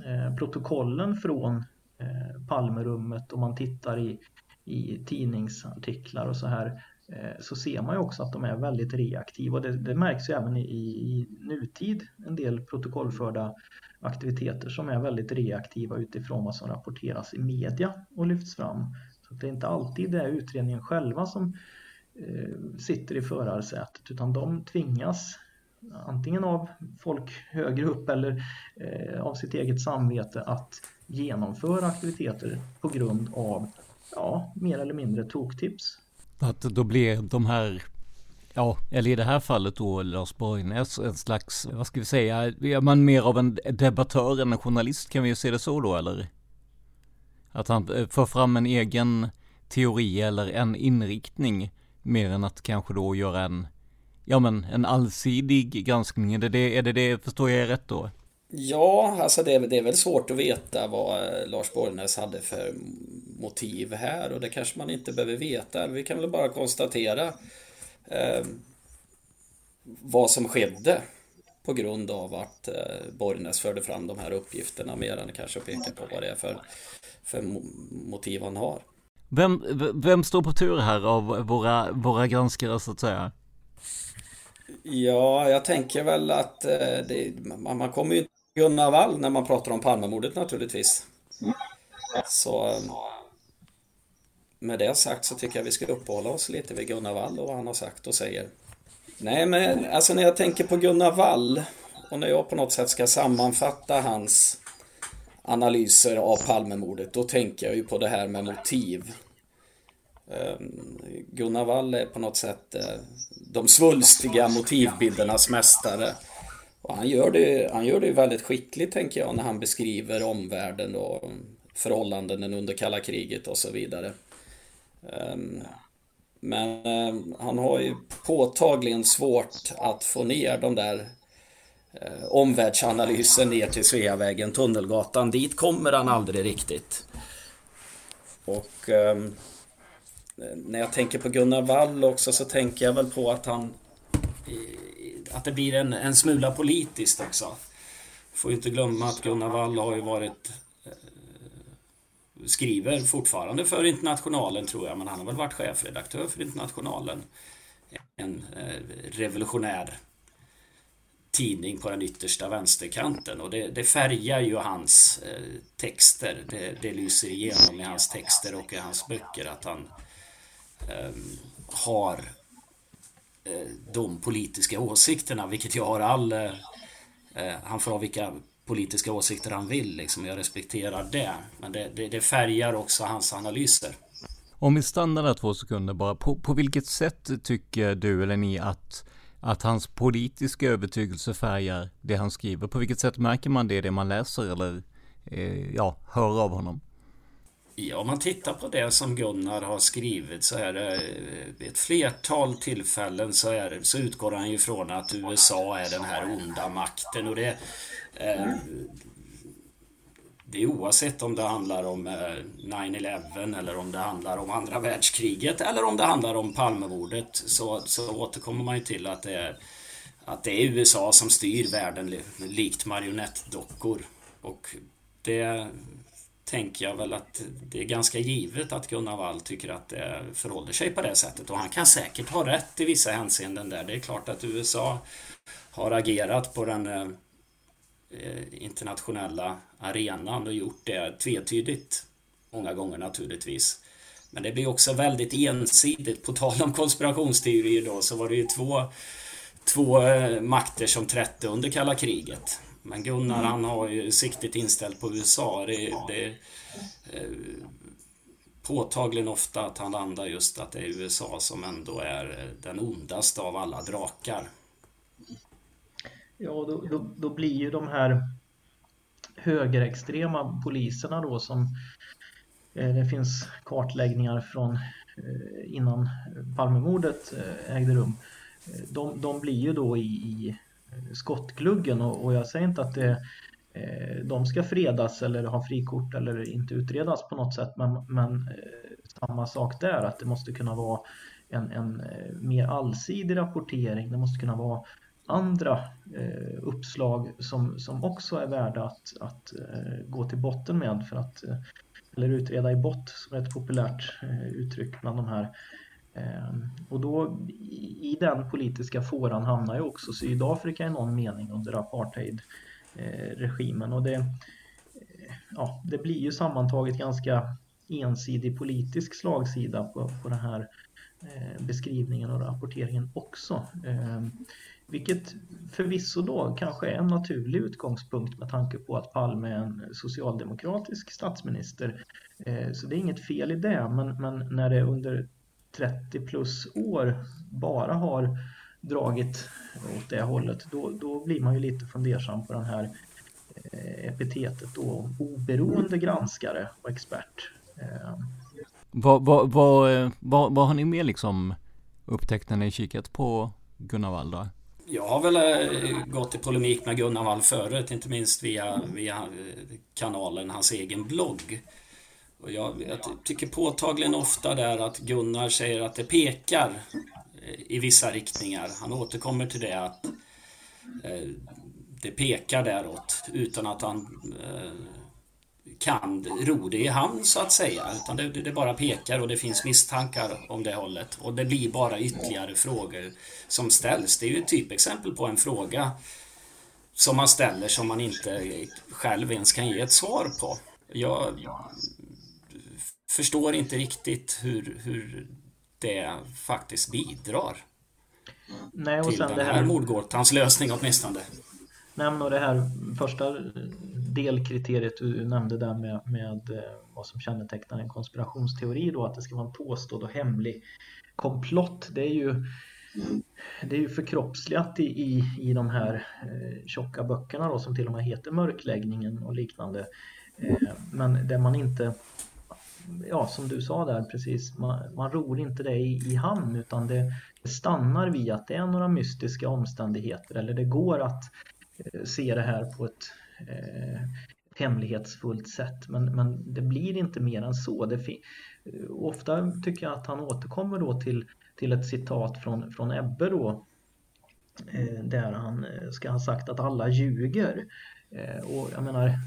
eh, protokollen från eh, Palmerummet och man tittar i, i tidningsartiklar och så här eh, Eh, så ser man ju också att de är väldigt reaktiva och det, det märks ju även i, i nutid en del protokollförda aktiviteter som är väldigt reaktiva utifrån vad som rapporteras i media och lyfts fram. Så det är inte alltid det är utredningen själva som eh, sitter i förarsätet utan de tvingas antingen av folk högre upp eller eh, av sitt eget samvete att genomföra aktiviteter på grund av ja, mer eller mindre toktips. Att då blir de här Ja, eller i det här fallet då Lars Borgnäs en slags, vad ska vi säga, är man mer av en debattör än en journalist? Kan vi ju se det så då eller? Att han eh, för fram en egen teori eller en inriktning mer än att kanske då göra en, ja men en allsidig granskning. Är det det, är det, det förstår jag rätt då? Ja, alltså det är, det är väl svårt att veta vad eh, Lars Borgnäs hade för motiv här och det kanske man inte behöver veta. Vi kan väl bara konstatera eh, vad som skedde på grund av att eh, Borgnäs förde fram de här uppgifterna mer än kanske peka på vad det är för, för motiv han har. Vem, vem står på tur här av våra, våra granskare så att säga? Ja, jag tänker väl att eh, det, man, man kommer ju Gunnar Wall när man pratar om Palmemordet naturligtvis. Så ehm, med det sagt så tycker jag vi ska uppehålla oss lite vid Gunnar Wall och vad han har sagt och säger. Nej, men alltså när jag tänker på Gunnar Wall och när jag på något sätt ska sammanfatta hans analyser av Palmemordet, då tänker jag ju på det här med motiv. Ehm, Gunnar Wall är på något sätt eh, de svulstiga motivbildernas mästare. Och han, gör det, han gör det väldigt skickligt tänker jag när han beskriver omvärlden och förhållanden under kalla kriget och så vidare. Ehm, men ehm, han har ju påtagligen svårt att få ner de där eh, omvärldsanalysen ner till Sveavägen, Tunnelgatan. Dit kommer han aldrig riktigt. Och ehm, när jag tänker på Gunnar Wall också så tänker jag väl på att han att det blir en, en smula politiskt också. Får ju inte glömma att Gunnar Wall har ju varit eh, skriver fortfarande för Internationalen tror jag, men han har väl varit chefredaktör för Internationalen. En eh, revolutionär tidning på den yttersta vänsterkanten och det, det färgar ju hans eh, texter. Det, det, lyser igenom i hans texter och i hans böcker att han eh, har Eh, de politiska åsikterna, vilket jag har all... Eh, eh, han får ha vilka politiska åsikter han vill. Liksom. Jag respekterar det. Men det, det, det färgar också hans analyser. Om vi stannar där två sekunder bara. På, på vilket sätt tycker du eller ni att, att hans politiska övertygelse färgar det han skriver? På vilket sätt märker man det, det man läser eller eh, ja, hör av honom? Ja, om man tittar på det som Gunnar har skrivit så är det eh, vid ett flertal tillfällen så, är så utgår han ju från att USA är den här onda makten och det Eh, det är oavsett om det handlar om eh, 9-11 eller om det handlar om andra världskriget eller om det handlar om Palmemordet så, så återkommer man ju till att det, är, att det är USA som styr världen likt marionettdockor. Och det tänker jag väl att det är ganska givet att Gunnar Wall tycker att det förhåller sig på det sättet. Och han kan säkert ha rätt i vissa hänseenden där. Det är klart att USA har agerat på den eh, eh, internationella arenan och gjort det tvetydigt många gånger naturligtvis. Men det blir också väldigt ensidigt. På tal om konspirationsteorier då så var det ju två, två eh, makter som trätte under kalla kriget. Men Gunnar mm. han har ju siktet inställt på USA. Det, det eh, påtagligen ofta att han landar just att det är USA som ändå är den ondaste av alla drakar. Ja, då, då, då blir ju de här högerextrema poliserna då som eh, det finns kartläggningar från eh, innan Palmemordet eh, ägde rum. De, de blir ju då i, i skottgluggen och, och jag säger inte att det, eh, de ska fredas eller ha frikort eller inte utredas på något sätt men, men eh, samma sak där att det måste kunna vara en, en eh, mer allsidig rapportering. Det måste kunna vara andra eh, uppslag som, som också är värda att, att eh, gå till botten med för att eh, eller utreda i bott som är ett populärt eh, uttryck bland de här. Ehm, och då i, den politiska fåran hamnar ju också Sydafrika i någon mening under apartheidregimen och det, eh, ja, det blir ju sammantaget ganska ensidig politisk slagsida på, på den här eh, beskrivningen och rapporteringen också. Ehm, vilket förvisso då kanske är en naturlig utgångspunkt med tanke på att Palme är en socialdemokratisk statsminister. Eh, så det är inget fel i det, men, men när det under 30 plus år bara har dragit åt det hållet, då, då blir man ju lite fundersam på den här eh, epitetet då, oberoende granskare och expert. Eh, vad, vad, vad, vad, vad har ni mer liksom upptäckt när ni kikat på Gunnar Wall då? Jag har väl eh, gått i polemik med Gunnar Wall förut, inte minst via, via eh, kanalen, hans egen blogg. Och jag, jag tycker påtagligen ofta där att Gunnar säger att det pekar eh, i vissa riktningar. Han återkommer till det att eh, det pekar däråt utan att han eh, kan ro det i hamn så att säga. Utan det, det, bara pekar och det finns misstankar om det hållet. Och det blir bara ytterligare frågor som ställs. Det är ju ett typexempel på en fråga som man ställer som man inte själv ens kan ge ett svar på. jag förstår inte riktigt hur, hur det faktiskt bidrar. Nej, och till sen den det här, här mordgåtans lösning åtminstone. nämna det här första delkriteriet du nämnde där med, med eh, vad som kännetecknar en konspirationsteori då, att det ska vara en påstådd och hemlig komplott. Det är ju, det är ju förkroppsligat i, i, i de här eh, tjocka böckerna då, som till och med heter Mörkläggningen och liknande. Eh, men det man inte, ja som du sa där precis, man, man ror inte det i, i hamn utan det, det stannar vid att det är några mystiska omständigheter eller det går att eh, se det här på ett eh, hemlighetsfullt sätt. Men, men det blir inte mer än så. Det fi- eh, ofta tycker jag att han återkommer då till, till ett citat från, från Ebbe då. Eh, där han eh, ska ha sagt att alla ljuger. Eh, och jag menar,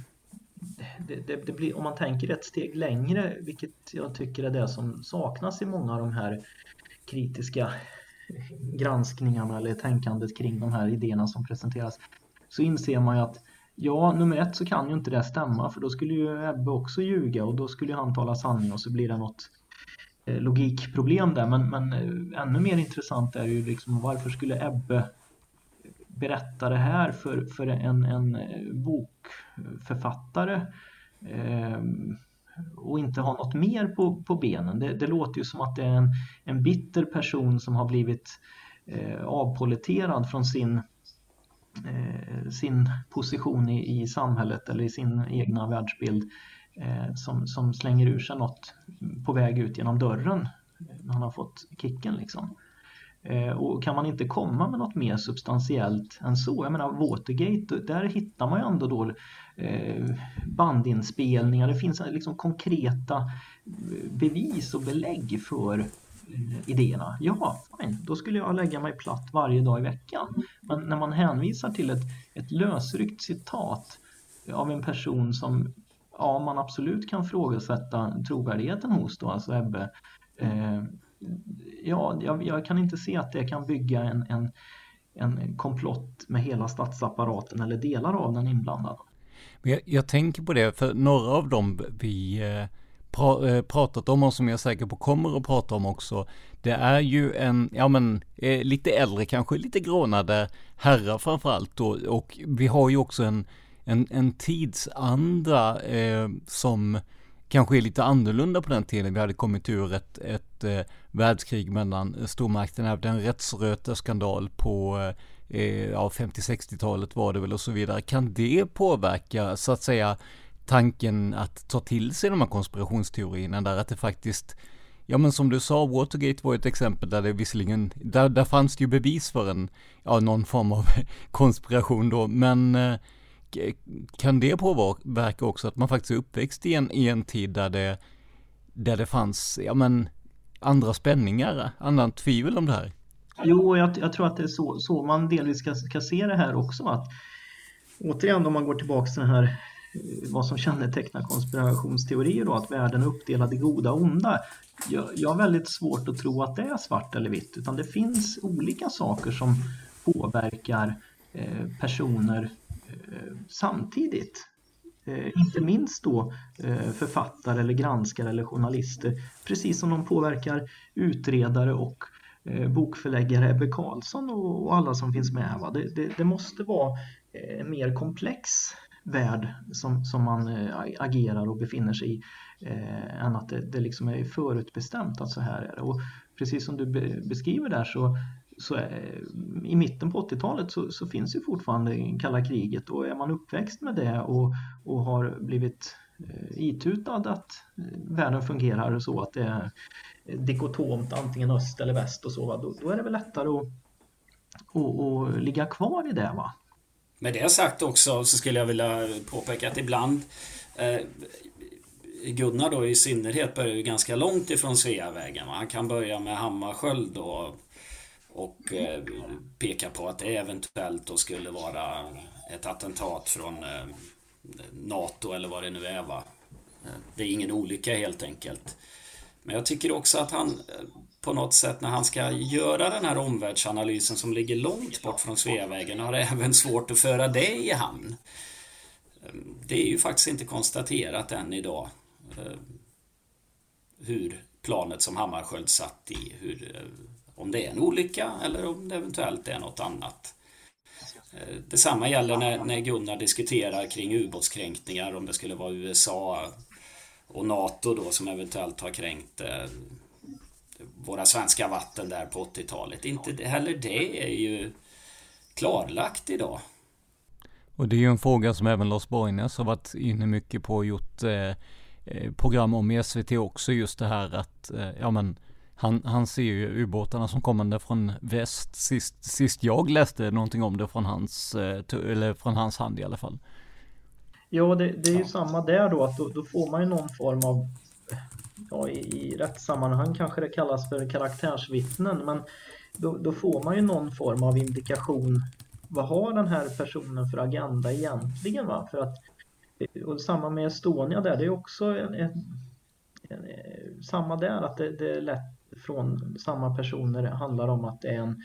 det, det, det blir, om man tänker ett steg längre, vilket jag tycker är det som saknas i många av de här kritiska granskningarna eller tänkandet kring de här idéerna som presenteras, så inser man ju att ja, nummer ett så kan ju inte det stämma för då skulle ju Ebbe också ljuga och då skulle ju han tala sanning och så blir det något eh, logikproblem där. Men, men eh, ännu mer intressant är ju liksom varför skulle Ebbe berätta det här för, för en, en eh, bokförfattare eh, och inte ha något mer på, på benen. Det, det låter ju som att det är en, en bitter person som har blivit eh, avpoliterad från sin, eh, sin position i, i samhället eller i sin egna världsbild eh, som, som slänger ur sig något på väg ut genom dörren när han har fått kicken liksom. Eh, och kan man inte komma med något mer substantiellt än så? Jag menar Watergate, där hittar man ju ändå då eh, bandinspelningar. Det finns liksom konkreta eh, bevis och belägg för idéerna. Ja, fine. då skulle jag lägga mig platt varje dag i veckan. Men när man hänvisar till ett, ett lösryckt citat av en person som ja, man absolut kan frågasätta trovärdigheten hos då, alltså Ebbe. Ja, jag, jag kan inte se att det kan bygga en, en, en komplott med hela statsapparaten eller delar av den inblandad. Men jag, jag tänker på det, för några av dem vi eh, pra, eh, pratat om och som jag är säker på kommer att prata om också, det är ju en, ja men, eh, lite äldre kanske, lite grånade herrar framförallt då, och vi har ju också en, en, en tidsanda eh, som kanske är lite annorlunda på den tiden. Vi hade kommit ur ett, ett eh, världskrig mellan eh, stormakterna, hade en rättsrötarskandal på eh, eh ja, 50-60-talet var det väl och så vidare. Kan det påverka så att säga tanken att ta till sig de här konspirationsteorierna där att det faktiskt Ja men som du sa, Watergate var ett exempel där det visserligen, där, där fanns det ju bevis för en, ja någon form av konspiration då, men eh, Eh, kan det påverka också att man faktiskt är uppväxt i en, i en tid där det, där det fanns, ja men, andra spänningar, annan tvivel om det här? Jo, jag, jag tror att det är så, så man delvis ska, ska se det här också. Att, återigen om man går tillbaka till den här eh, vad som kännetecknar konspirationsteorier då, att världen är uppdelad i goda och onda. Jag, jag har väldigt svårt att tro att det är svart eller vitt, utan det finns olika saker som påverkar eh, personer Eh, samtidigt. Eh, inte minst då eh, författare eller granskare eller journalister, precis som de påverkar utredare och bokförläggare Ebbe Carlsson och, alla som finns med. Va? Det, det, det måste vara en mer komplex värld som, som man agerar och befinner sig i eh, än att det, det liksom är förutbestämt att så här är det. Och precis som du beskriver där så, så är, i mitten på 80-talet så, så, finns ju fortfarande kalla kriget och är man uppväxt med det och, och har blivit eh, itutad att eh, världen fungerar så att det är dikotomt antingen öst eller väst och så, då, då är det väl lättare att, att, att ligga kvar i det. va med det sagt också så skulle jag vilja påpeka att ibland eh, Gunnar då i synnerhet börjar ju ganska långt ifrån Sveavägen. Han kan börja med Hammarskjöld då och eh, pekar på att det eventuellt då skulle vara ett attentat från eh, NATO eller vad det nu är va. Eh, det är ingen olycka helt enkelt. Men jag tycker också att han eh, på något sätt när han ska göra den här omvärldsanalysen som ligger långt bort från Sveavägen har även svårt att föra det i hamn. Eh, det är ju faktiskt inte konstaterat än idag hur planet som Hammarskjöld satt i, hur, om det är en olycka eller om det eventuellt är något annat. Eh, detsamma gäller när, när Gunnar diskuterar kring ubåtskränkningar, om det skulle vara USA och NATO då som eventuellt har kränkt eh, våra svenska vatten där på 80-talet. Inte heller det är ju klarlagt idag. Och det är ju en fråga som även Lars Borgnäs har varit inne mycket på och gjort eh, eh program om i SVT också, just det här att, eh, ja men han, han ser ju ubåtarna som kommande från väst. Sist, sist jag läste någonting om det från hans, eh, eller från hans hand i alla fall. Ja, det, det är ju ja. samma där då, att då, då, får man ju någon form av, ja, i, i rätt sammanhang kanske det kallas för karaktärsvittnen, men då, då, får man ju någon form av indikation. Vad har den här personen för agenda egentligen? Va? För att, och samma med Estonia där, det är också en, en, en, samma där, att det, det är lätt från samma personer handlar om att det är en,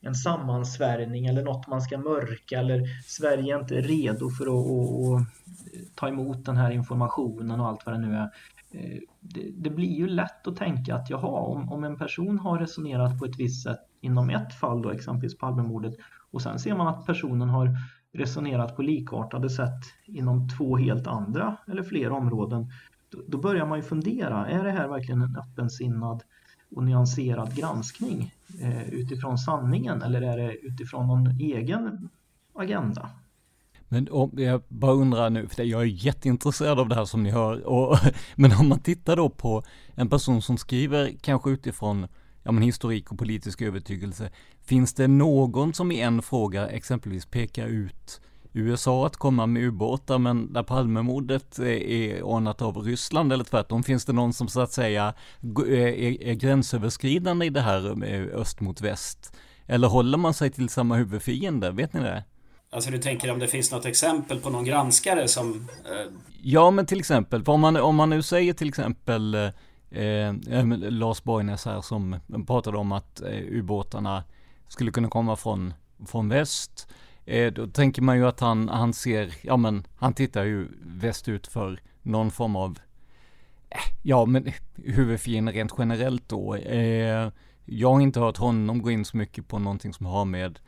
en sammansvärjning eller något man ska mörka eller Sverige är inte redo för att, att, att ta emot den här informationen och allt vad det nu är. Eh, det, det, blir ju lätt att tänka att jaha, om, om en person har resonerat på ett visst sätt inom ett fall då, exempelvis Palmemordet, och sen ser man att personen har resonerat på likartade sätt inom två helt andra eller fler områden, då, då börjar man ju fundera, är det här verkligen en öppensinnad och nyanserad granskning eh, utifrån sanningen eller är det utifrån någon egen agenda? Men om, jag bara undrar nu, för jag är jätteintresserad av det här som ni hör, och, men om man tittar då på en person som skriver kanske utifrån ja, men historik och politisk övertygelse, finns det någon som i en fråga exempelvis pekar ut USA att komma med ubåtar, men där Palmemordet är ordnat av Ryssland eller tvärtom, finns det någon som så att säga är, är gränsöverskridande i det här med öst mot väst? Eller håller man sig till samma huvudfiende? Vet ni det? Alltså du tänker om det finns något exempel på någon granskare som... Eh... Ja, men till exempel, om man, om man nu säger till exempel eh, eh, Lars Borgnäs här som pratade om att eh, ubåtarna skulle kunna komma från, från väst. Eh, då tänker man ju att han, han ser, ja men han tittar ju västut för någon form av, eh, ja men huvudfiende rent generellt då. Eh, jag har inte hört honom gå in så mycket på någonting som har med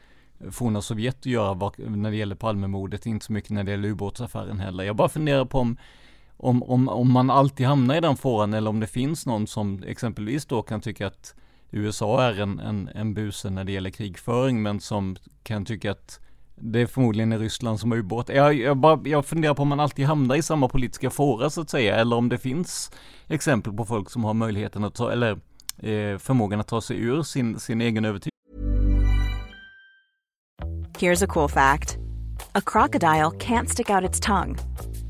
forna Sovjet att göra när det gäller Palmemordet, inte så mycket när det gäller ubåtsaffären heller. Jag bara funderar på om, om, om, om man alltid hamnar i den fåran eller om det finns någon som exempelvis då kan tycka att USA är en, en, en buse när det gäller krigföring men som kan tycka att det är förmodligen i Ryssland som har ubåt. Jag, jag, bara, jag funderar på om man alltid hamnar i samma politiska fåra så att säga, eller om det finns exempel på folk som har möjligheten att ta, eller eh, förmågan att ta sig ur sin, sin egen övertygelse. Here's a cool fact. A crocodile can't stick out its tongue.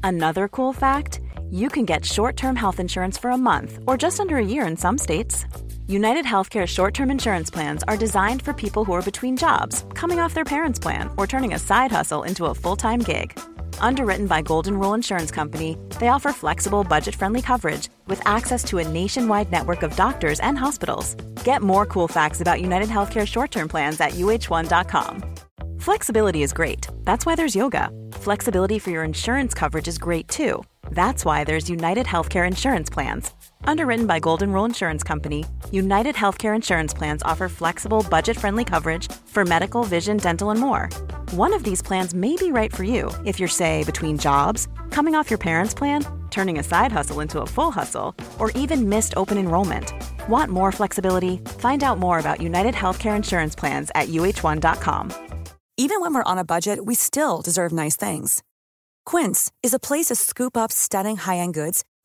Another cool fact, you can get short-term health insurance for a month or just under a year in some states. United Healthcare short term insurance plans are designed for people who are between jobs, coming off their parents' plan, or turning a side hustle into a full time gig. Underwritten by Golden Rule Insurance Company, they offer flexible, budget friendly coverage with access to a nationwide network of doctors and hospitals. Get more cool facts about United Healthcare short term plans at uh1.com. Flexibility is great. That's why there's yoga. Flexibility for your insurance coverage is great too. That's why there's United Healthcare Insurance Plans. Underwritten by Golden Rule Insurance Company, United Healthcare Insurance Plans offer flexible, budget friendly coverage for medical, vision, dental, and more. One of these plans may be right for you if you're, say, between jobs, coming off your parents' plan, turning a side hustle into a full hustle, or even missed open enrollment. Want more flexibility? Find out more about United Healthcare Insurance Plans at uh1.com. Even when we're on a budget, we still deserve nice things. Quince is a place to scoop up stunning high end goods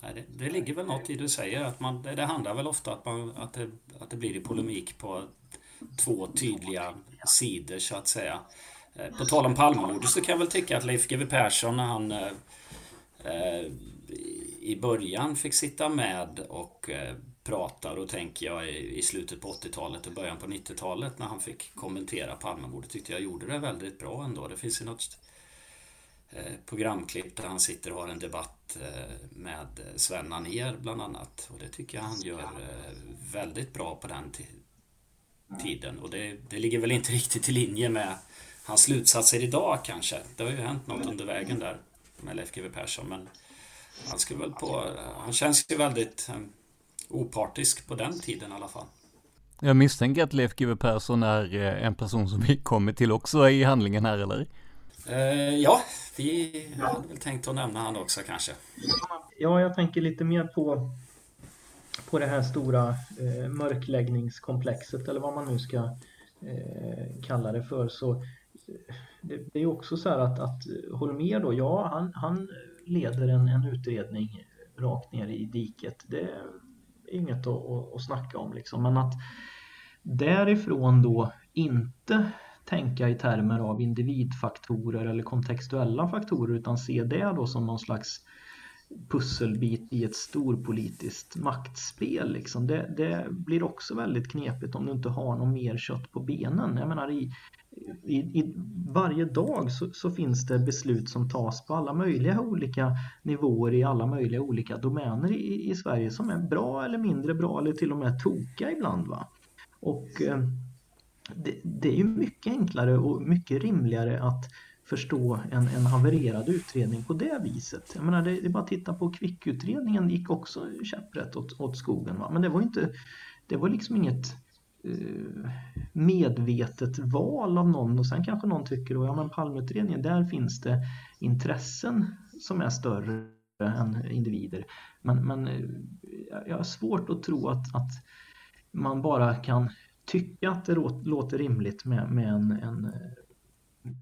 Det, det ligger väl något i det du säger att man, det, det handlar väl ofta att, man, att, det, att det blir i polemik på två tydliga sidor så att säga. Eh, på tal om Palmemordet så kan jag väl tycka att Leif GW Persson när han eh, eh, i början fick sitta med och eh, prata, då tänker jag i slutet på 80-talet och början på 90-talet när han fick kommentera Palmemordet tyckte jag gjorde det väldigt bra ändå. Det finns ju något eh, programklipp där han sitter och har en debatt med Sven Anér bland annat. Och det tycker jag han gör väldigt bra på den tiden. Och det, det ligger väl inte riktigt i linje med hans slutsatser idag kanske. Det har ju hänt något under vägen där med Leif GW Persson. Men han, skulle väl på, han känns ju väldigt um, opartisk på den tiden i alla fall. Jag misstänker att Leif GW Persson är eh, en person som vi kommer till också i handlingen här eller? Uh, ja, vi hade väl tänkt att nämna han också kanske. Ja, jag tänker lite mer på på det här stora eh, mörkläggningskomplexet eller vad man nu ska eh, kalla det för så eh, det, det är också så här att, att Holmér då, ja han, han leder en, en utredning rakt ner i diket. Det är inget att, att, att snacka om liksom. Men att därifrån då inte tänka i termer av individfaktorer eller kontextuella faktorer utan se det då som någon slags pusselbit i ett storpolitiskt maktspel. Liksom. Det, det, blir också väldigt knepigt om du inte har något mer kött på benen. Jag menar i, i, i varje dag så, så, finns det beslut som tas på alla möjliga olika nivåer i alla möjliga olika domäner i, i Sverige som är bra eller mindre bra eller till och med tokiga ibland. Va? Och eh, det, det är ju mycket enklare och mycket rimligare att förstå en, en havererad utredning på det viset. Jag menar, det, det är bara att titta på kvickutredningen gick också käpprätt åt, åt skogen. Va? Men det var inte, det var liksom inget eh, medvetet val av någon och sen kanske någon tycker att ja men Palmeutredningen, där finns det intressen som är större än individer. Men, men eh, jag har svårt att tro att, att man bara kan tycka att det låter rimligt med, med en, en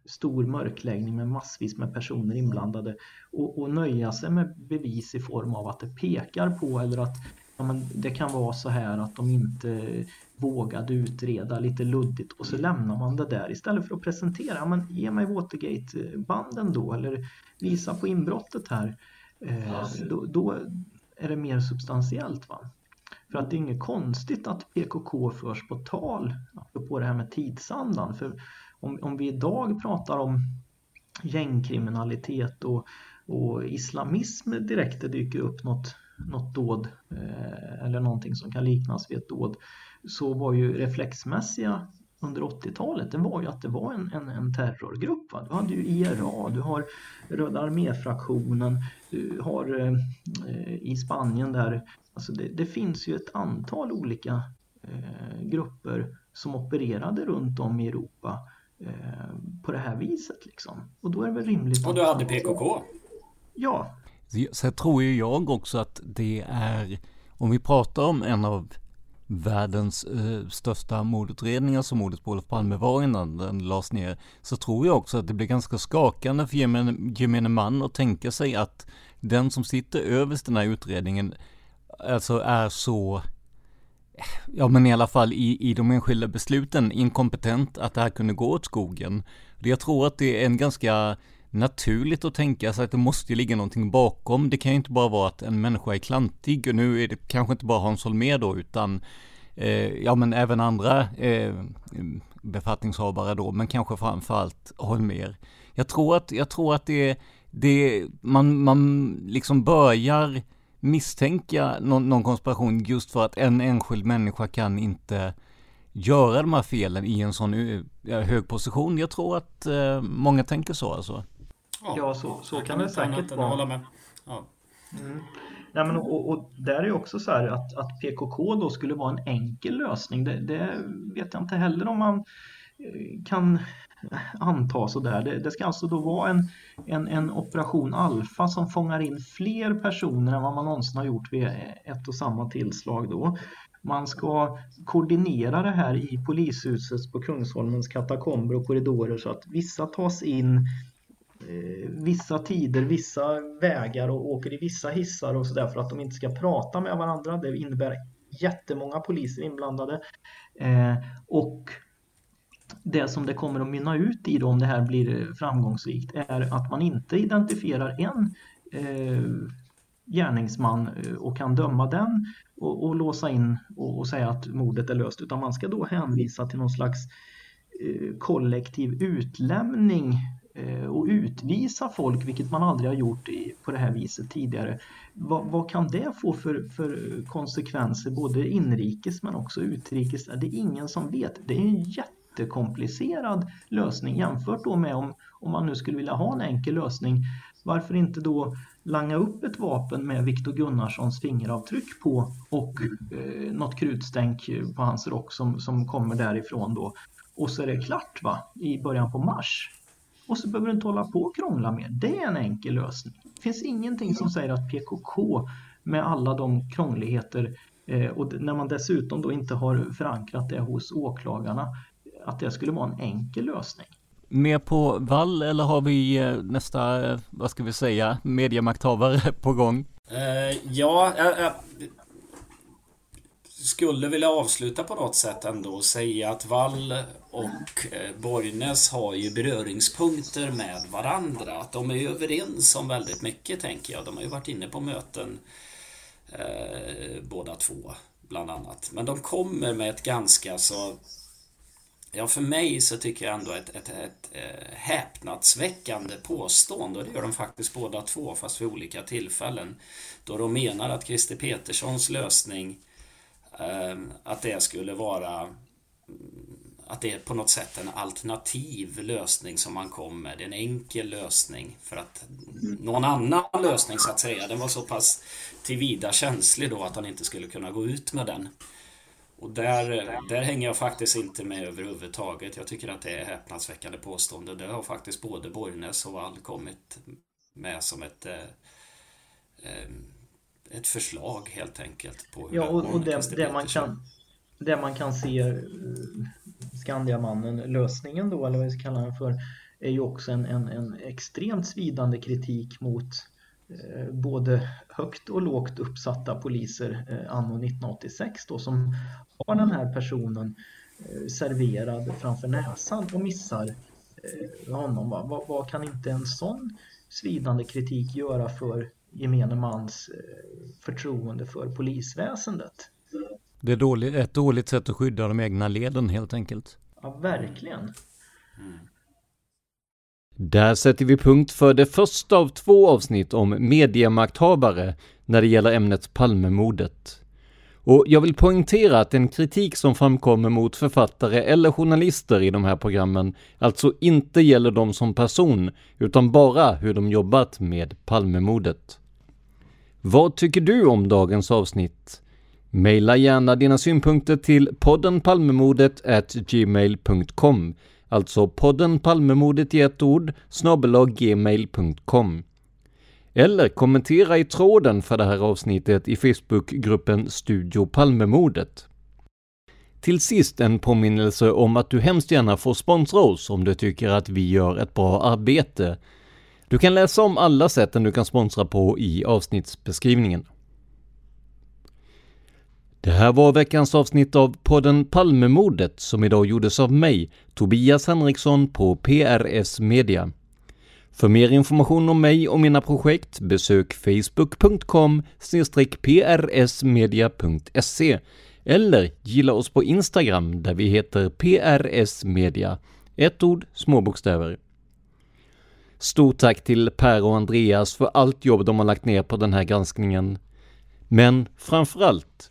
stor mörkläggning med massvis med personer inblandade och, och nöja sig med bevis i form av att det pekar på eller att ja, men det kan vara så här att de inte vågade utreda lite luddigt och så lämnar man det där istället för att presentera, ja, men ge mig Watergate-banden då eller visa på inbrottet här. Eh, då, då, är det mer substantiellt. Va? För att det är inget konstigt att PKK förs på tal, apropå det här med tidsandan. För om, om vi idag pratar om gängkriminalitet och, och islamism direkt det dyker upp något, något dåd eh, eller någonting som kan liknas vid ett dåd så var ju reflexmässiga under 80-talet det var ju att det var en, en, en terrorgrupp. Va? Du hade ju IRA, du har Röda arméfraktionen, du har eh, i Spanien där, alltså det, det, finns ju ett antal olika eh, grupper som opererade runt om i Europa Eh, på det här viset liksom. Och då är det väl rimligt. Och du hade PKK? Ja. Så tror ju jag också att det är, om vi pratar om en av världens eh, största mordutredningar som mordet på Olof Palme var innan den lades ner, så tror jag också att det blir ganska skakande för gemene, gemene man att tänka sig att den som sitter överst den här utredningen alltså är så ja men i alla fall i, i de enskilda besluten inkompetent att det här kunde gå åt skogen. Jag tror att det är en ganska naturligt att tänka sig att det måste ligga någonting bakom. Det kan ju inte bara vara att en människa är klantig och nu är det kanske inte bara Hans Holmér då utan eh, ja men även andra eh, befattningshavare då men kanske framförallt Holmér. Jag tror att, jag tror att det, det man, man liksom börjar misstänka någon, någon konspiration just för att en enskild människa kan inte göra de här felen i en sån hög position. Jag tror att eh, många tänker så alltså. Ja, så, så kan det säkert vara. Hålla med. Ja. Mm. Nej, men, och, och, där är också så här att, att PKK då skulle vara en enkel lösning. Det, det vet jag inte heller om man eh, kan anta sådär. Det, det ska alltså då vara en, en, en operation alfa som fångar in fler personer än vad man någonsin har gjort vid ett och samma tillslag då. Man ska koordinera det här i polishuset på Kungsholmens katakomber och korridorer så att vissa tas in eh, vissa tider, vissa vägar och åker i vissa hissar och sådär för att de inte ska prata med varandra. Det innebär jättemånga poliser inblandade. Eh, och det som det kommer att mynna ut i då, om det här blir framgångsrikt är att man inte identifierar en eh, gärningsman eh, och kan döma den och, och låsa in och, och, säga att mordet är löst utan man ska då hänvisa till någon slags eh, kollektiv utlämning eh, och utvisa folk, vilket man aldrig har gjort i, på det här viset tidigare. Va, vad kan det få för, för konsekvenser, både inrikes men också utrikes? Det är ingen som vet. Det är en jättekomplicerad lösning jämfört då med om, om man nu skulle vilja ha en enkel lösning. Varför inte då langa upp ett vapen med Viktor Gunnarssons fingeravtryck på och eh, något krutstänk på hans rock som, som kommer därifrån då. Och så är det klart va, i början på mars. Och så behöver du inte hålla på och krångla mer. Det är en enkel lösning. Det finns ingenting som säger att PKK med alla de krångligheter eh, och när man dessutom då inte har förankrat det hos åklagarna att det skulle vara en enkel lösning mer på vall eller har vi eh, nästa, eh, vad ska vi säga, mediemakthavare på gång? Uh, ja, jag, jag, skulle vilja avsluta på något sätt ändå och säga att Wall och Borgnäs har ju beröringspunkter med varandra. Att de är överens om väldigt mycket tänker jag. De har ju varit inne på möten eh, båda två bland annat. Men de kommer med ett ganska så Ja, för mig så tycker jag ändå ett, ett, ett, ett häpnadsväckande påstående och det gör de faktiskt båda två fast vid olika tillfällen. Då de menar att Christer Peterssons lösning ehm, att det skulle vara mm, att det är på något sätt en alternativ lösning som man kom med. En enkel lösning för att någon annan lösning så att säga, den var så pass tillvida känslig då att han inte skulle kunna gå ut med den. Och där, där hänger jag faktiskt inte med överhuvudtaget. Jag tycker att det är häpnadsväckande påstående. Det har faktiskt både Borgnäs och Wall kommit med som ett, eh, eh ett förslag helt enkelt. På ja, och, och det, det, man kan, det man kan se eh, Skandiamannen, lösningen då, eller vad vi ska kalla den för, är ju också en, en, en extremt svidande kritik mot både högt och lågt uppsatta poliser eh, anno 1986 då som har den här personen eh, serverad framför näsan och missar honom. Vad, vad kan inte en sån svidande kritik göra för gemene mans förtroende för polisväsendet? Det är dåligt, ett dåligt sätt att skydda de egna leden helt enkelt. Ja, verkligen. Mm. Där sätter vi punkt för det första av två avsnitt om mediemakthavare när det gäller ämnet Palmemordet. Och jag vill poängtera att den kritik som framkommer mot författare eller journalister i de här programmen alltså inte gäller dem som person, utan bara hur de jobbat med Palmemordet. Vad tycker du om dagens avsnitt? Maila gärna dina synpunkter till podden palmemordet gmail.com Alltså podden Palmemordet i ett ord gmail.com. Eller kommentera i tråden för det här avsnittet i Facebookgruppen Studio Palmemordet. Till sist en påminnelse om att du hemskt gärna får sponsra oss om du tycker att vi gör ett bra arbete. Du kan läsa om alla sätten du kan sponsra på i avsnittsbeskrivningen. Det här var veckans avsnitt av podden Palmemordet som idag gjordes av mig, Tobias Henriksson på PRS Media. För mer information om mig och mina projekt besök facebook.com prsmedia.se eller gilla oss på Instagram där vi heter PRS Media. Ett ord, små bokstäver. Stort tack till Per och Andreas för allt jobb de har lagt ner på den här granskningen. Men framförallt